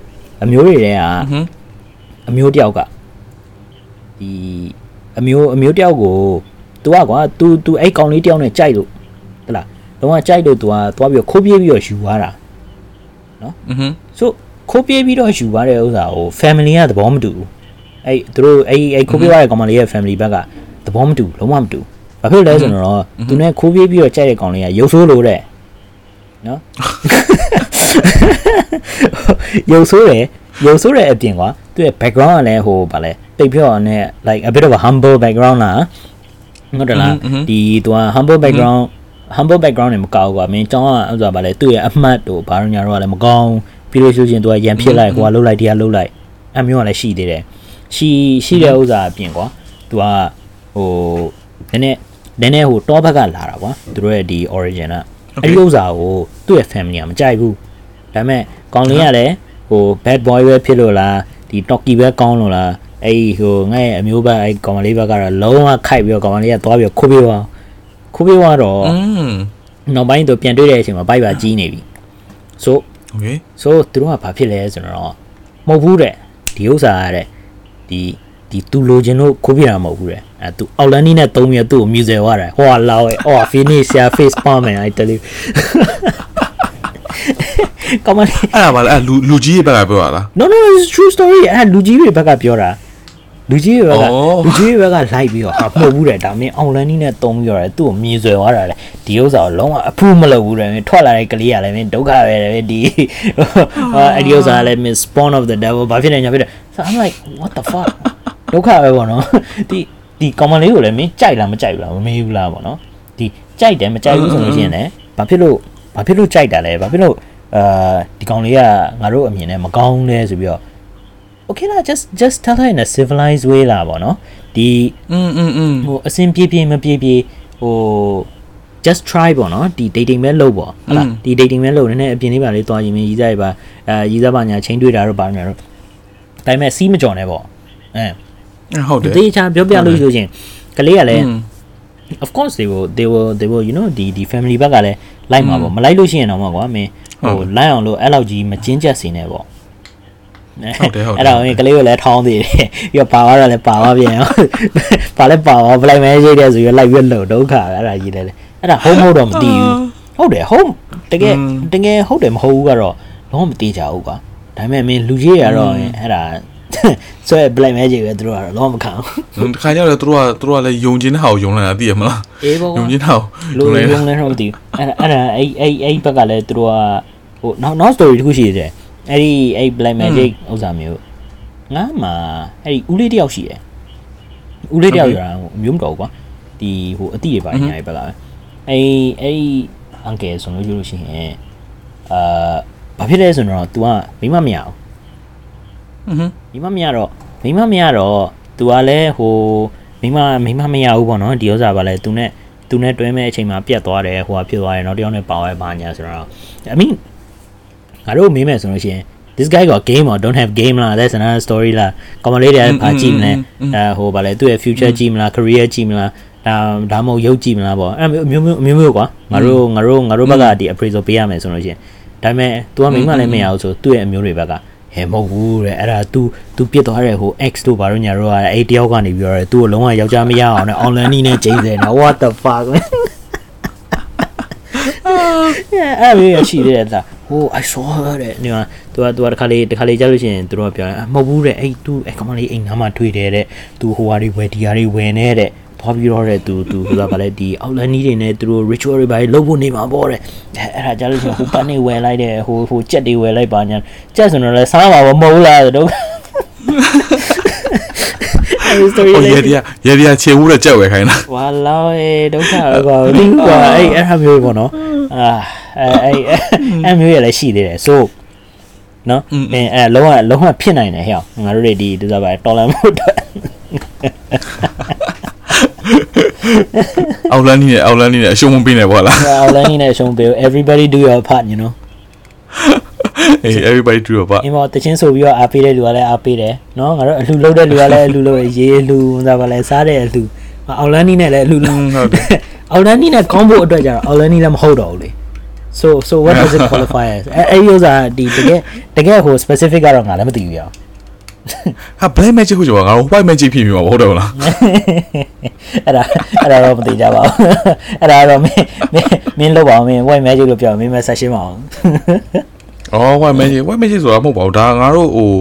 အမျိုးတွေတဲက ဟွန်း အမျိုးတယောက်ကဒီအမျိုးအမျိုးတယောက်ကို तू อ่ะကွာ तू तू အဲ့ကောင်လေးတယောက်နဲ့ကြိုက်လို့ဟတ်လားတော့ကကြိုက်လို့ तू อ่ะသွားပြီးတော့ခိုးပြေးပြီးတော့ယူသွားတာ อือฮึ ဆိုခိုးပြေးပြီးတော့ယူသွားတဲ့ဥစ္စာကို family ကသဘောမတူဘူးအဲ့သူတို့အဲ့အဲ့ခိုးပြေးသွားတဲ့ကောင်မလေးရဲ့ family ဘက်ကသဘောမတူဘူးလုံးဝမတူဘူးဘာဖြစ်လဲဆိုတော့ तू နဲ့ခိုးပြေးပြီးတော့ကြိုက်တဲ့ကောင်လေးကရုပ်ဆိုးလို့တဲ့ နော်ရုပ်ဆိုးတယ်ရုပ်ဆိုးတဲ့အပြင်ကွာသူ့ရဲ့ background ကလည်းဟိုဗာလဲတိတ်ပြောရနဲ့ like a bit of a humble background လားဟုတ်တယ်လားဒီသူက humble background humble background နဲ့မကောက်ဘူးကွာမင်းကျောင်းကဥစ္စာဗာလဲသူ့ရဲ့အမှတ်တို့ဘာလို့ညာတော့လည်းမကောင်းပြီးလို့ရှိရင်သူကရန်ဖြစ်လိုက်ဟိုကလှုပ်လိုက်တရားလှုပ်လိုက်အမျိုးကလည်းရှိသေးတယ်ရှိရှိတဲ့ဥစ္စာအပြင်ကွာသူကဟိုနည်းနည်းနည်းနည်းဟိုတောဘက်ကလာတာကွာသူတို့ရဲ့ဒီ origin က အဲ့ဒီဥစ္စာကိုသူ့ရဲ့ family ကမကြိုက်ဘူး ဒါပေမဲ့ကောင်းလင်းကလည်းဟို bad boy ပဲဖြစ်လို့လားဒီ talkie ပဲကောင်းလို့လားအဲ့ဒီဟိုငါ့ရဲ့အမျိုးဘက်အဲ့ကောင်မလေးဘက်ကတော့လုံးဝခိုက်ပြီးတော့ကောင်မလေးကသွားပြီးတော့ခိုးပြေးသွားခိုးပြေးသွားတော့ อืม နောက်ပိုင်းသူပြန်တွေ့တဲ့အချိန်မှာဘိုက်ပါကြီးနေပြီဆို โอเค ဆိုသူတို့ကဘာဖြစ်လဲဆိုတော့မဟုတ်ဘူးတဲ့ဒီဥစ္စာကတဲ့ဒီ ဒီသူလိုချင်လို့ခိုးပြတာမဟုတ်ဘူးတဲ့အဲသူအောက်လန်နီနဲ့သုံးပြီးတော့သူ့ကိုမြူဇယ်သွားတယ်ဟောလာဝဲအော် finish your face palm and i tell you ကောင်မလေးအဲ့ဒါပါလေအဲ့လူလူကြီးရဲ့ဘက်ကပြောရလား no no it's a true story အဲ့လူကြီးတွေဘက်ကပြောတာလူကြီးတွေဘက်ကအော်လူကြီးတွေဘက်ကလိုက်ပြီးတော့ဟာမဟုတ်ဘူးတဲ့ဒါမင်းအောင်လန်းနီးနဲ့တုံးပြီးတော့သူ့ကိုမြည်ဆွဲသွားတာလေဒီဥစ္စာကိုလုံးဝ approve မလုပ်ဘူးတဲ့မင်းထွက်လာတဲ့ကလေးကလည်းမင်းဒုက္ခပဲတဲ့ဒီဟာအဲ့ဒီဥစ္စာကလည်းမင်း spawn of the devil ဘာဖြစ်နေညာဖြစ်တယ် so I'm like what the fuck ဒုက္ခပဲပေါ့နော်ဒီဒီကောင်မလေးကိုလည်းမင်းကြိုက်လားမကြိုက်ဘူးလားမမေးဘူးလားပေါ့နော်ဒီကြိုက်တယ်မကြိုက်ဘူးဆိုလို့ရှိရင်လည်းဘာဖြစ်လို့ဘာဖြစ်လို့ကြိုက်တာလဲဘာဖြစ်လို့အာဒီကောင်လေးကငါတို့အမြင်နဲ့မကောင်းလဲဆိုပြီးတော့ okay လား just just tell her in a civilized way လာပေါ့နော်ဒီ อืมอืมอืม ဟိုအစင်ပြေးပြေးမပြေးပြေးဟို just try ပေါ့နော်ဒီ dating ပဲလုပ်ပေါ့ဟုတ်လားဒီ dating ပဲလုပ်နည်းနည်းအပြင်လေးပါလေးသွားရင်မင်းရီးစားရပါအဲရီးစားပါညာချင်းတွေ့တာတော့ပါညာတော့ဒါပေမဲ့စီးမကြော်နဲ့ပေါ့အဲ ဟုတ်တယ်တေချာပြောပြလို့ဆိုရင်ကလေးကလည်းอืม of course they will they will they will you know ဒီဒီ family ဘက်ကလည်းလိုက်မှာပေါ့မလိုက်လို့ရှိရင်တော့မှာကွာမင်းဟိုလိုက်အောင်လို့အဲ့လောက်ကြီးမကျင်းကျက်စေနဲ့ပေါ့ဟုတ်တယ်ဟုတ်တယ်အဲ့တော့မင်းကလေးကိုလည်းထောင်းသေးတယ်ပြီးတော့ပါသွားတော့လည်းပါသွားပြန်ရောပါလဲပါသွား black magic တဲ့ဆိုရလိုက်ပြီးတော့ဒုက္ခပဲအဲ့ဒါကြီးလည်းအဲ့ဒါ home ဟုတ်တော့မသိဘူးဟုတ်တယ် home တကယ်တကယ်ဟုတ်တယ်မဟုတ်ဘူးကတော့လုံးဝမသိကြဘူးကွာဒါပေမဲ့မင်းလူကြီးတွေကတော့အဲ့ဒါ ဆွဲ black magic ပဲသူတို့ကတော့လောမခံဘူးတခါကျတော့သူတို့ကသူတို့ကလည်းယုံကျင်တဲ့ဟာကိုယုံလိုက်တာသိရမလားအေးပေါ့ယုံကျင်တာကိုလိုယုံလိုက်တော့မသိဘူးအဲ့ဒါအဲ့ဒါအဲ့အဲ့အဲ့ဘက်ကလည်းသူတို့ကဟိုနောက်နောက် story တစ်ခုရှိသေးတယ်အဲ့ဒီအဲ့ black magic ဥစ္စာမျိုးငါမှအဲ့ဒီဦးလေးတယောက်ရှိတယ်ဦးလေးတယောက်ရတာဟိုမျိုးမတော်ဘူးကွာဒီဟိုအတိရပါညာရပါလားအဲ့အဲ့အန်ကယ်ဆိုလို့ပြောလို့ရှိရင်အာဘာဖြစ်လဲဆိုတော့ तू ကမိမမရအောင် မိမမရတော့မိမမရတော့ तू ကလည်းဟိုမိမမိမမရဘူးပေါ့နော်ဒီဥစ္စာပါလဲ तू နဲ့ तू နဲ့တွဲမဲ့အချိန်မှာပြတ်သွားတယ်ဟိုဟာဖြစ်သွားတယ်နောက်တစ်ယောက်နဲ့ပါဝဲပါညာဆိုတော့ I mean ငါတို့မေးမယ်ဆိုလို့ရှိရင် this guy got game or don't have game လား that's another story လားကောင်မလေးတွေကဘာကြည့်မလဲအဲဟိုဗာလဲသူ့ရဲ့ future ကြည့်မလား career ကြည့်မလားဒါဒါမှမဟုတ်ရုပ်ကြည့်မလားပေါ့အဲ့မျိုးမျိုးမျိုးမျိုးကွာငါတို့ငါတို့ငါတို့ဘက်ကဒီ appraisal ပေးရမယ်ဆိုလို့ရှိရင်ဒါပေမဲ့ तू ကမိမလည်းမရဘူးဆိုသူ့ရဲ့အမျိုးတွေဘက်က ဟဲမဟုတ်ဘူးတဲ့အဲ့ဒါ तू तू ပြစ်သွားတဲ့ဟို X တို့ဘာလို့ညာတို့ကအဲ့တယောက်ကနေပြီးတော့ तू ကိုလုံးဝယောက်ျားမရအောင်နဲ့ online နီးနဲ့ချိန်တယ်နော် what the fuck အဲ့လိုရရှိသေးတယ်ဒါဟို I saw her တဲ့ဒီမှာသူကသူကတခါလေးတခါလေးကြားလို့ရှိရင်သူတို့ကပြောမဟုတ်ဘူးတဲ့အဲ့ तू အဲ့ကောင်မလေးအိမ်နားမှာတွေ့တယ်တဲ့ तू ဟိုဟာတွေဝယ်ဒီဟာတွေဝယ်နေတဲ့ သွားပြီးတော့တဲ့ तू तू ဆိုတာဗာလဲဒီ outline တွေနဲ့သူတို့ ritual တွေပါလုပ်ဖို့နေမှာပေါ့တဲ့အဲ့ဒါကြားလို့ရှိရင်ဟိုပတ်နေဝယ်လိုက်တယ်ဟိုဟိုကြက်တွေဝယ်လိုက်ပါညာကြက်ဆိုတော့လဲစားမှာမဟုတ်လားတော့အဲ့ story ဟိုလေးရေဒီယာရေဒီယာခြေဦးတဲ့ကြက်ဝယ်ခိုင်းတာဝါလောအေးဒုက္ခကွာဒီကွာအဲ့အဲ့ဟာမျိုးပေါ့နော်အာအဲ့အဲ့အဲ့မျိုးရလည်းရှိသေးတယ် so နော်အဲအဲ့လုံးဝလုံးဝဖြစ်နိုင်တယ်ဟဲ့ငါတို့တွေဒီဒီစားပါတော်လန်မှုတော့ အောက်လန်းနီးနဲ့အောက်လန်းနီးနဲ့အရှုံးမပေးနဲ့ပေါ့လားအော်လိုင်းနေနဲ့ရှုံးပေး everybody do your part you know အေး everybody do your part အင်းမောတချင်းဆိုပြီးတော့အားပေးတဲ့လူကလည်းအားပေးတယ်နော်ငါတို့အလှလုပ်တဲ့လူကလည်းအလှလုပ်ရေးလှစားပါလဲစားတဲ့အလှအော်လိုင်းနေနဲ့လည်းအလှလှဟုတ်တယ်အော်လိုင်းနေနဲ့ကောင်းဖို့အတွက်ကြတော့အော်လိုင်းနေလည်းမဟုတ်တော့ဘူးလေ so so what does it qualify as အဲအဲ့ဒီဥစားဒီတကယ်တကယ်ဟို specific ကတော့ငါလည်းမသိဘူးရအောင် ဟာ black magic ဟုတ်ကြောငါတို့ white magic ဖြစ်ပြီမှာဟုတ်တယ်မလားအဲ့ဒါအဲ့ဒါတော့မသိကြပါဘူးအဲ့ဒါတော့မင်းမင်းမင်းလောက်ပါအောင်မင်း white magic လို့ပြောမင်းမဆက်ရှင်းပါအောင်အော် white magic white magic ဆိုတာမဟုတ်ပါဘူးဒါငါတို့ဟို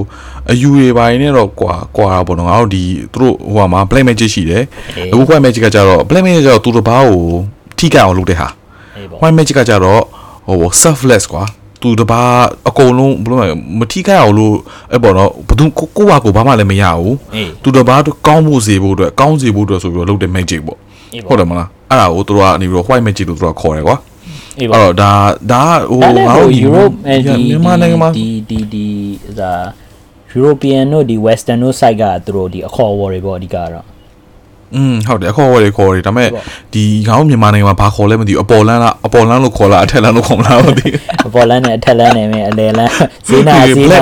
အယူတွေပိုင်းနဲ့တော့ကွာကွာတာပေါ့နော်ငါတို့ဒီသူတို့ဟိုမှာ black magic ရှိတယ်အခု white magic ကကြတော့ black magic ကကြတော့သူတစ်ပါးကိုထိကအောင်လုပ်တဲ့ဟာအေးပေါ့ white magic ကကြတော့ဟို selfless ကွာ သူတပါအကုန်လုံးဘယ်လိုလဲမထိခိုက်အောင်လို့အဲ့ပေါ့နော်ဘသူကိုကိုပါကိုဘာမှလည်းမရဘူးအေးသူတပါကောင်းဖို့စေဖို့အတွက်ကောင်းစေဖို့အတွက်ဆိုပြီးတော့လုပ်တဲ့ magic ပေါ့အေးပေါ့ဟုတ်တယ်မလားအဲ့ဒါကိုသူတို့ကနေပြီးတော့ white magic လို့သူတို့ကခေါ်တယ်ကွာအေးအဲ့ပေါ့တော့ဒါဒါဟိုဒါလည်းငါဟိုတို့ Europe အဲဒီမြန်မာနိုင်ငံမှာဒီဒီဒီဒါ European တို့ဒီ Western တို့ side ကသူတို့ဒီအခေါ်အဝေါ်တွေပေါ့အဓိကတော့ อืมဟုတ်တယ်အခေါ်အဝေါ်တွေခေါ်တယ်ဒါပေမဲ့ဟုတ်ပါဒီငါတို့မြန်မာနိုင်ငံမှာဘာခေါ်လဲမသိဘူးအပေါ်လန်းလားအပေါ်လန်းလို့ခေါ်လားအထက်လန်းလို့ခေါ်မလားမသိဘူးအပေါ်လန်းနဲ့အထက်လန်းနဲ့မင်းအလယ်လန်းဈေးနာဈေးနာ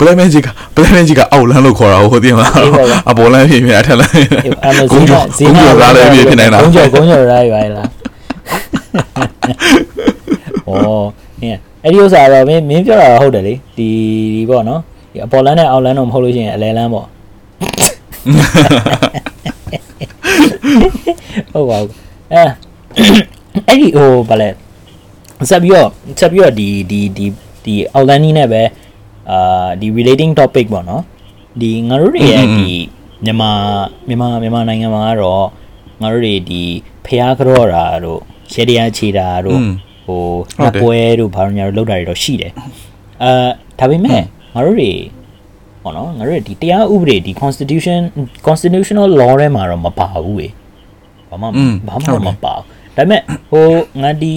black magic က black magic ကအောက်လန်းလို့ခေါ်တာဟုတ်တယ်မလားအေးပါပါအပေါ်လန်းဖြစ်ဖြစ်အထက်လန်းဖြစ်ဖြစ်အဲ့လိုဂုံးကျော်ဈေးဂုံးနာကျော်သားလည်းဖြစ်ဖြစ်နိုင်တာဂုံးကျော်ဂုံးကျော်ရိုက်ပါလားဩနင်အဲ့ဒီဥစ္စာတော့မင်းမင်းပြောတာတော့ဟုတ်တယ်လေဒီဒီပေါ့နော်ဒီအပေါ်လန်းနဲ့အောက်လန်းတော့မဟုတ်လို့ရှိရင်အလယ်လန်းပေါ့ ဟုတ်ပါဘူးအဲအဲ့ဒီဟိုဗာလဲဆက်ပြီးတော့ဆက်ပြီးတော့ဒီဒီဒီဒီ outline နဲ့ပဲအာဒီ relating topic ပေါ့နော်ဒီငါတို့တွေရဲ့ဒီမြန်မာမြန်မာမြန်မာနိုင်ငံမှာကတော့ငါတို့တွေဒီဖျားကြောတာတို့ရေတရားခြေတာတို့ဟိုနှစ်ပွဲတို့ဘာလို့ညာတို့လောက်တာတွေတော့ရှိတယ်အာဒါပေမဲ့ငါတို့တွေ ဟောနော်ငါတို့ဒီတရားဥပဒေဒီ constitution constitutional law ထဲမှာတော့မပါဘူးလေဘာမှဘာမှမပါဘူးဒါပေမဲ့ဟိုငါဒီ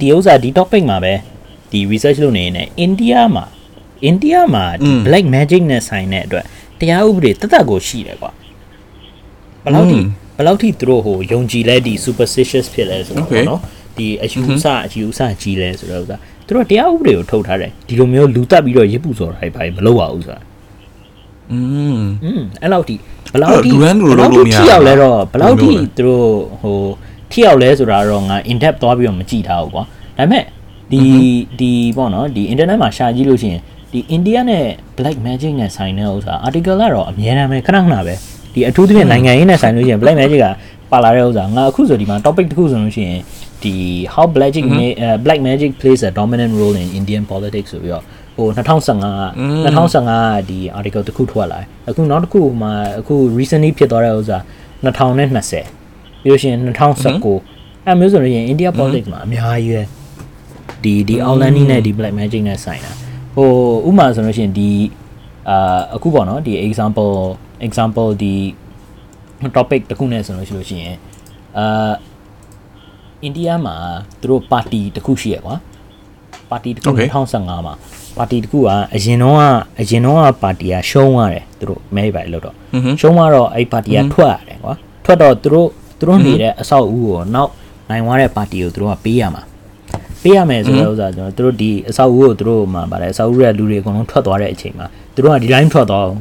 ဒီဥစ္စာဒီ topic မှာပဲဒီ research လုပ်နေနေအိန္ဒိယမှာအိန္ဒိယမှာဒီ black magic နဲ့ဆိုင်တဲ့အတွက်တရားဥပဒေတသက်ကိုရှိတယ်ကွာဘယ်လောက်ထိဘယ်လောက်ထိသူတို့ဟိုယုံကြည်လဲဒီ superstitious ဖြစ်လဲဆိုတော့ပေါ့နော်ဒီအယူဆအယူဆကြီးလဲဆိုတော့ဥစ္စာသူတို့တရားဥပဒေကိုထုတ်ထားတယ်ဒီလိုမျိုးလူတက်ပြီးတော့ရစ်ပူစော်တာတွေဘာမလုပ်ပါဘူးဆိုတာ อืม อืมအဲ့လောက်ထိဘယ်လောက်ထိ လူရန်လူလုပ်လို့မရဘူး ထိရောက်လဲတော့ဘယ်လောက်ထိ ဘယ်လိုလဲ သူတို့ဟိုထိရောက်လဲဆိုတာတော့ငါ in depth သွားပြီးတော့မကြည့်ထားဘူးကွာဒါပေမဲ့ဒီဒီပေါ့နော်ဒီ internet မှာရှာကြည့်လို့ရှိရင်ဒီ India နဲ့ black magic နဲ့ဆိုင်တဲ့ဥစ္စာ article ကတော့အများအားပဲခဏခဏပဲဒီအထူးသဖြင့်နိုင်ငံရေးနဲ့ဆိုင်လို့ရှိရင် black magic ကပါလာတဲ့ဥစ္စာငါအခုဆိုဒီမှာ topic တစ်ခုဆိုလို့ရှိရင်ဒီ how black magic may, uh, black magic plays a dominant role in Indian politics ဆိုပြီးတော့ ဟို2015က2015ကဒီ article တစ်ခုထွက်လာတယ်အခုနောက်တစ်ခုမှာအခု recently ဖြစ်သွားတဲ့ဥစ္စာ2020ပြီးလို့ရှိရင်2019အဲမျိုးဆိုလို့ရှိရင် India politics မှာအများကြီးပဲဒီဒီ outline နဲ့ဒီ black magic နဲ့ဆိုင်တာဟိုဥပမာဆိုလို့ရှိရင်ဒီအာအခုပေါ့နော်ဒီ example example ဒီ topic တစ်ခုနဲ့ဆိုလို့ရှိလို့ရှိရင်အာအိန္ဒိယမှာသူတို့ပါတီတစ်ခုရှိရကွာပါတီတစ်ခု Okay. 2015မှာ ပါတီတခုကအရင်တော့ကအရင်တော့ကပါတီကရှုံးရတယ်သူတို့မဲပါလို့တော့ရှုံးသွားတော့အဲ့ပါတီကထွက်ရတယ်ကွာထွက်တော့သူတို့သူတို့နေတဲ့အဆောက်အဦကိုနောက်နိုင်သွားတဲ့ပါတီကိုသူတို့ကပေးရမှာပေးရမယ်ဆိုတဲ့ဥစ္စာကျွန်တော်တို့ဒီအဆောက်အဦကိုသူတို့မှပါတယ်အဆောက်အဦရဲ့လူတွေအကုန်လုံးထွက်သွားတဲ့အချိန်မှာသူတို့ကဒီတိုင်းထွက်သွားအောင်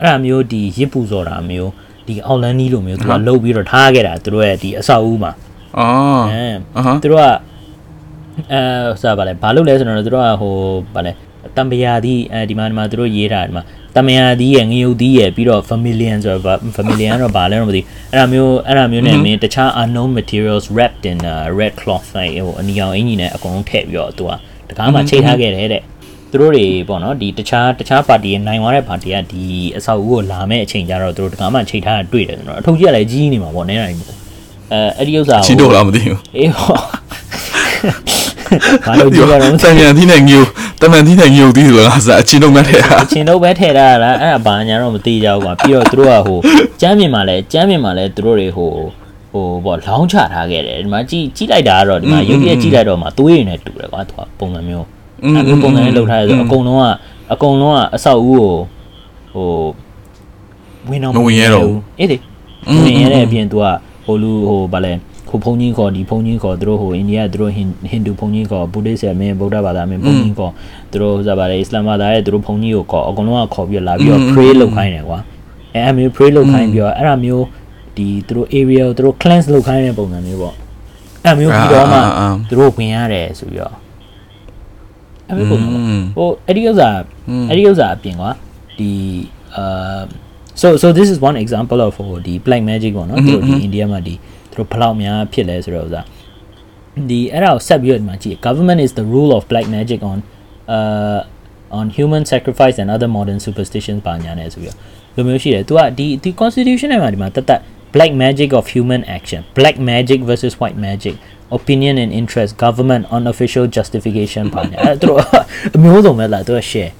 အဲ့ဒါမျိုးဒီရစ်ပူစော်တာမျိုးဒီအောင်လန်းနီးလိုမျိုးသူကလှုပ်ပြီးတော့ထားခဲ့တာသူတို့ရဲ့ဒီအဆောက်အဦမှာအော်အဲသူတို့က အဲဆိုပါလေဘာလို့လဲဆိုတော့သူတို့ကဟိုဗါလဲတံပရာသီးအဲဒီမှာဒီမှာသူတို့ရေးတာဒီမှာတမယာသီးရဲ့ငရုတ်သီးရဲ့ပြီးတော့ familian ဆိုတော့ familian ကတော့ဘာလဲတော့မသိအဲ့ဒါမျိုးအဲ့ဒါမျိုးနဲ့မင်းတခြား unknown materials wrapped in a red cloth like ဟိုအနီအောင်အင်ကြီးနဲ့အကုန်လုံးထည့်ပြီးတော့သူကတကားမှချိတ်ထားခဲ့တယ်တဲ့သူတို့တွေပေါ့နော်ဒီတခြားတခြားပါတီရဲ့နိုင်သွားတဲ့ပါတီကဒီအဆောက်အဦကိုလာမဲ့အချိန်ကျတော့သူတို့တကားမှချိတ်ထားတာတွေ့တယ်ဆိုတော့အထုပ်ကြီးကလည်းကြီးနေမှာပေါ့နဲနိုင်ဘူးအဲအဲ့ဒီဥစ္စာကိုချင်းတို့လားမသိဘူးအေးဟော ဘာလို့ကြည့်ရတော့တမန်သီးနဲ့ငိုတမန်သီးနဲ့ငိုသီးဆိုတာကအချင်းတို့မှတ်တဲ့ဟာအချင်းတော့ပဲထည့်ထားတာလားအဲ့ဒါဘာညာတော့မသိကြဘူးကွာပြီးတော့သူတို့ကဟိုကျမ်းပြင်မှာလဲကျမ်းပြင်မှာလဲသူတို့တွေဟိုဟိုပေါ့လောင်းချထားခဲ့တယ်ဒီမှာကြည့်ကြည့်လိုက်တာကတော့ဒီမှာရုပ်ပြည့်ကြည့်လိုက်တော့မှသွေးရည်နဲ့တူတယ်ကွာသူကပုံစံမျိုးအဲ့လိုပုံစံနဲ့လုပ်ထားတယ်ဆိုအကုန်လုံးကအကုန်လုံးကအဆောက်အဦကိုဟိုဝင်တော့အေးလေဝင်ရတဲ့အပြင်သူကဟိုလူဟိုဗာလဲ ခုဘုံကြီးခေါ်ဒီဘုံကြီးခေါ်သူတို့ဟိုအိန္ဒိယသူတို့ဟင်ဟိန္ဒူဘုံကြီးခေါ်ဗုဒ္ဓဆရာမင်းဗုဒ္ဓဘာသာမင်းဘုံကြီးခေါ်သူတို့ဟိုဗာလဲအစ္စလာမ်ဘာသာရဲ့သူတို့ဘုံကြီးကိုခေါ်အကုန်လုံးကခေါ်ပြီးလာပြီးတော့ pray လုပ်ခိုင်းတယ်ကွာအဲအမျိုး pray လုပ်ခိုင်းပြီးတော့အဲ့ဒါမျိုးဒီသူတို့ area ကိုသူတို့ cleanse လုပ်ခိုင်းတဲ့ပုံစံမျိုးပေါ့အဲ့မျိုးပြီးတော့မှသူတို့ဝင်ရတယ်ဆိုပြီးတော့အဲ့မျိုးပုံစံဟိုအဲ့ဒီဥစ္စာအဲ့ဒီဥစ္စာအပြင်ကွာဒီအာ so so this is one example of ဟိုဒီ black magic ပေါ့နော်သူတို့ဒီ India မှာဒီသူ တို့ဘယ်လောက်များဖြစ်လဲဆိုတော့ဥစားဒီအဲ့ဒါကိုဆက်ပြီးတော့ဒီမှာကြည့် government is the rule of black magic on uh on human sacrifice and other modern superstitions ပါညာနဲ့ဆိုပြီးတော့လိုမျိုးရှိတယ်သူကဒီဒီ constitution ထဲမှာဒီမှာတတ်တတ် black magic of human action black magic versus white magic opinion and interest government unofficial justification ပါညာအဲ့သူတို့အမျိုးစုံပဲလားသူက [LAUGHS] share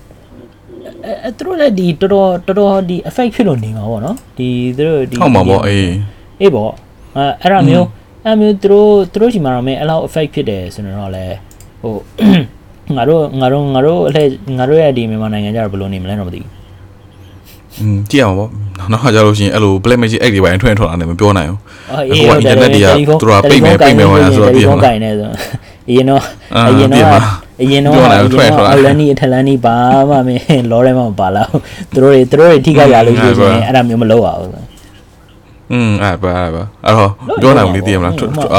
အဲသူတို့လည်းဒီတော်တော်တော်တော်ဒီ effect ဖြစ်လို့နေမှာပေါ့နော်ဒီသူတို့ဒီ ဟုတ်မှာပေါ့အေး အေးပေါ့ အဲအဲ့ဒါမျိုးအဲ့မျိုးသူတို့သူတို့ရှိမှာတော့မင်းအဲ့လောက် effect ဖြစ်တယ်ဆိုတော့လေဟိုငါတို့ငါတို့ငါတို့အလှငါတို့ရဲ့ဒီမြန်မာနိုင်ငံကြတော့ဘယ်လိုနေမလဲတော့မသိဘူးอืมကြည့်အောင်ပေါ့နောက်ခါကြလို့ရှိရင်အဲ့လို black magic act တွေပိုင်းထွင်ထွက်လာတယ်မပြောနိုင်ဘူးအေးအခုက internet တွေကသူတို့ကပိတ်မယ်ပိတ်မယ်ဟောရဆိုတော့ဒီပြင်ဖုန်းမှာကင်နေဆိုအရင်တော့အာအရင်ပြင်တော့မှာအရင်တော့ပြောအနေရင်တယ်ထွက်ထွက်တော့လာအလန်နီအထက်လန်နီဘာမှမင်းလောထဲမှာမပါလာဘူးသူတို့တွေသူတို့တွေထိခိုက်ရလို့ရှိရင်အဲ့ဒါမျိုးမလုပ်ရဘူး อืมအဲ့ပါအဲ့ပါအဲ့တော့ပြောနိုင်ဘူးလေသိရမလား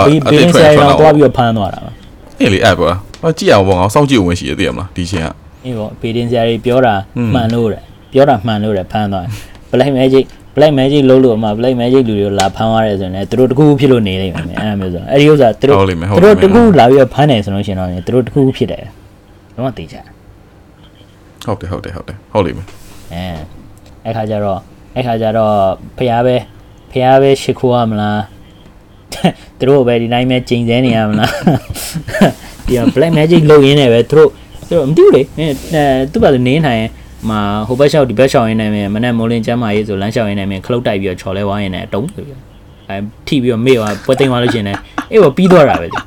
ဘေးဘေးဆိုင်တော့တွားပြီးတော့ဖမ်းသွားတာပါအေးလေအဲ့ပါဟောကြည့်အောင်ပေါ့ငါစောင့်ကြည့်ဝင်ရှိရသိရမလားဒီချင်းကအေးပေါ့ဘေးတင်စရာတွေပြောတာမှန်လို့တဲ့ပြောတာမှန်လို့တဲ့ဖမ်းသွားတယ် black magic black magic လုံးလို့အမှ black magic လူတွေကိုလာဖမ်းသွားတယ်ဆိုရင်လည်းသူတို့တခုခုဖြစ်လို့နေလိမ့်မယ်အဲ့ဒါမျိုးဆိုအဲ့ဒီဥစ္စာသူတို့ဟုတ်လိမ့်မယ်ဟုတ်သူလိမ့်တို့မယ်တခုလာပြီးတော့ဖမ်းတယ်ဆိုလို့ရှိရင်တော့သူတို့တခုခုဖြစ်တယ်တော့သိကြတယ်ဟုတ်တယ်ဟုတ်တယ်ဟုတ်တယ်ဟုတ်လိမ့်မယ်အဲအဲ့ခါကျတော့အဲ့ခါကျတော့ဖះပဲ ဖះပဲရှ िख ိုးရမလားသူတို့ပဲဒီတိုင်းပဲချိန်ဆနေရမလားဒီ black magic လုပ်ရင်းနဲ့ပဲသူတို့သူတို့မသိဘူးလေအဲသူ့ဘာလို့နေနိုင်ရင်မှာဟိုဘက်လျှောက်ဒီဘက်လျှောက်ရင်းနဲ့မမနဲ့မိုးလင်းချမ်းမာရေးဆိုလမ်းလျှောက်ရင်းနဲ့မခလုတ်တိုက်ပြီးတော့ချော်လဲဝိုင်းရင်းနဲ့တုံးဆိုပြီးအဲထိပြီးတော့မေ့သွားပွဲသိမ်းသွားလို့ရှိရင်လည်းအေးဘောပြီးသွားတာပဲလေ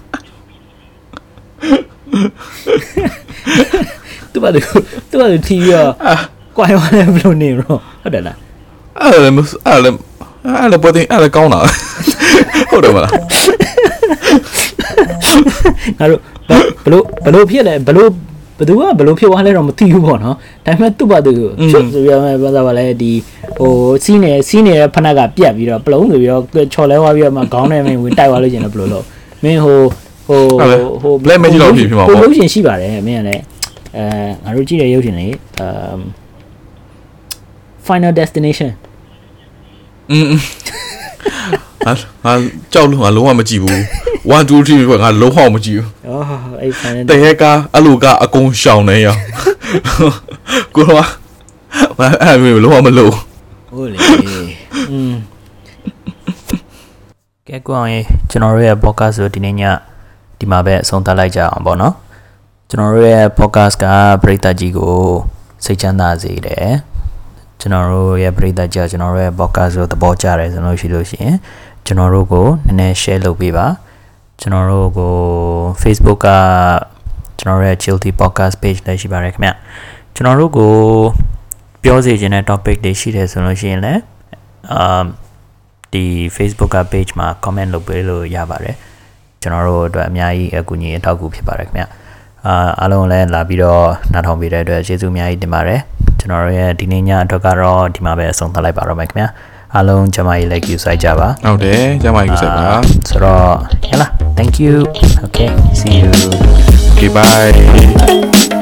သူ့ဘာလို့သူ့ဘာလို့ထိပြီးတော့ ကွာရောလည်းဘယ်လိုနေရောဟုတ်တယ်လားအဲ့လည်းအဲ့လည်း အဲ့လည်းပေါ်တင်အဲ့လည်းကောင်းတာဟုတ်တယ်မလားငါတို့ဘယ်လိုဘယ်လိုဖြစ်လဲဘယ်လိုဘယ်သူကဘယ်လိုဖြစ်သွားလဲတော့မသိဘူးပေါ့နော်ဒါပေမဲ့သူ့ဘာသူဖြစ်ဆိုရမယ်ဘာသာပါလဲဒီဟိုစီးနေစီးနေတဲ့ဖနက်ကပြတ်ပြီးတော့ပလုံးဆိုပြီးတော့ချော်လဲသွားပြီးတော့မှခေါင်းထဲမှာဝင်တိုက်သွားလို့ကျင်တော့ဘယ်လိုလုပ်မင်းဟိုဟိုဟိုရုပ်ရှင်ရှိပါတယ်မင်းကလည်းအဲငါတို့ကြည့်တဲ့ရုပ်ရှင်လေအမ် Final Destination อืมဟာဟာကြောက်လို့ငါလုံးဝမကြည့်ဘူး1 2 3ကငါလုံးဝမကြည့်ဘူး အော်အဲ့ Final တရေကားအဲ့လိုကအကုန်ရှောင်နေရအောင်ကိုတော့အဲ့မျိုးလုံးဝမလို့ ဟုတ်လေอืมကဲကွန်ရေကျွန်တော်တို့ရဲ့ podcast ကိုဒီနေ့ညဒီမှာပဲအဆုံးသတ်လိုက်ကြအောင်ပေါ့နော်ကျွန်တော်တို့ရဲ့ podcast ကပရိသတ်ကြီးကိုစိတ်ချမ်းသာစေတယ် ကျွန်တော်တို့ရဲ့ပရိသတ်ကြီးကျွန်တော်တို့ရဲ့ podcast ကိုသဘောကျတယ်ဆိုလို့ရှိလို့ရှိရင်ကျွန်တော်တို့ကိုနည်းနည်း share လုပ်ပေးပါကျွန်တော်တို့ကို Facebook ကကျွန်တော်တို့ရဲ့ Chilty podcast page လည်းရှိပါတယ်ခင်ဗျကျွန်တော်တို့ကိုပြောစီခြင်းတဲ့ topic တွေရှိတယ်ဆိုလို့ရှိရင်လည်းအမ်ဒီ Facebook က page မှာ comment လုပ်ပေးလို့ရပါတယ်ကျွန်တော်တို့အတွက်အများကြီးအကူအညီအထောက်အကူဖြစ်ပါတယ်ခင်ဗျ အာအားလုံးလည်းလာပြီးတော့နားထောင်ပေးတဲ့အတွက်ကျေးဇူးအများကြီးတင်ပါတယ်ကျွန်တော်တို့ရဲ့ဒီနေ့ညအတွက်ကတော့ဒီမှာပဲအဆုံးသတ်လိုက်ပါတော့မယ်ခင်ဗျအားလုံးကျမကြီးလည်း queue ဆိုင်ကြပါဟုတ်တယ်ကျမကြီးဆက်ပါဆိုတော့ဟဲ့လား thank you okay see you okay bye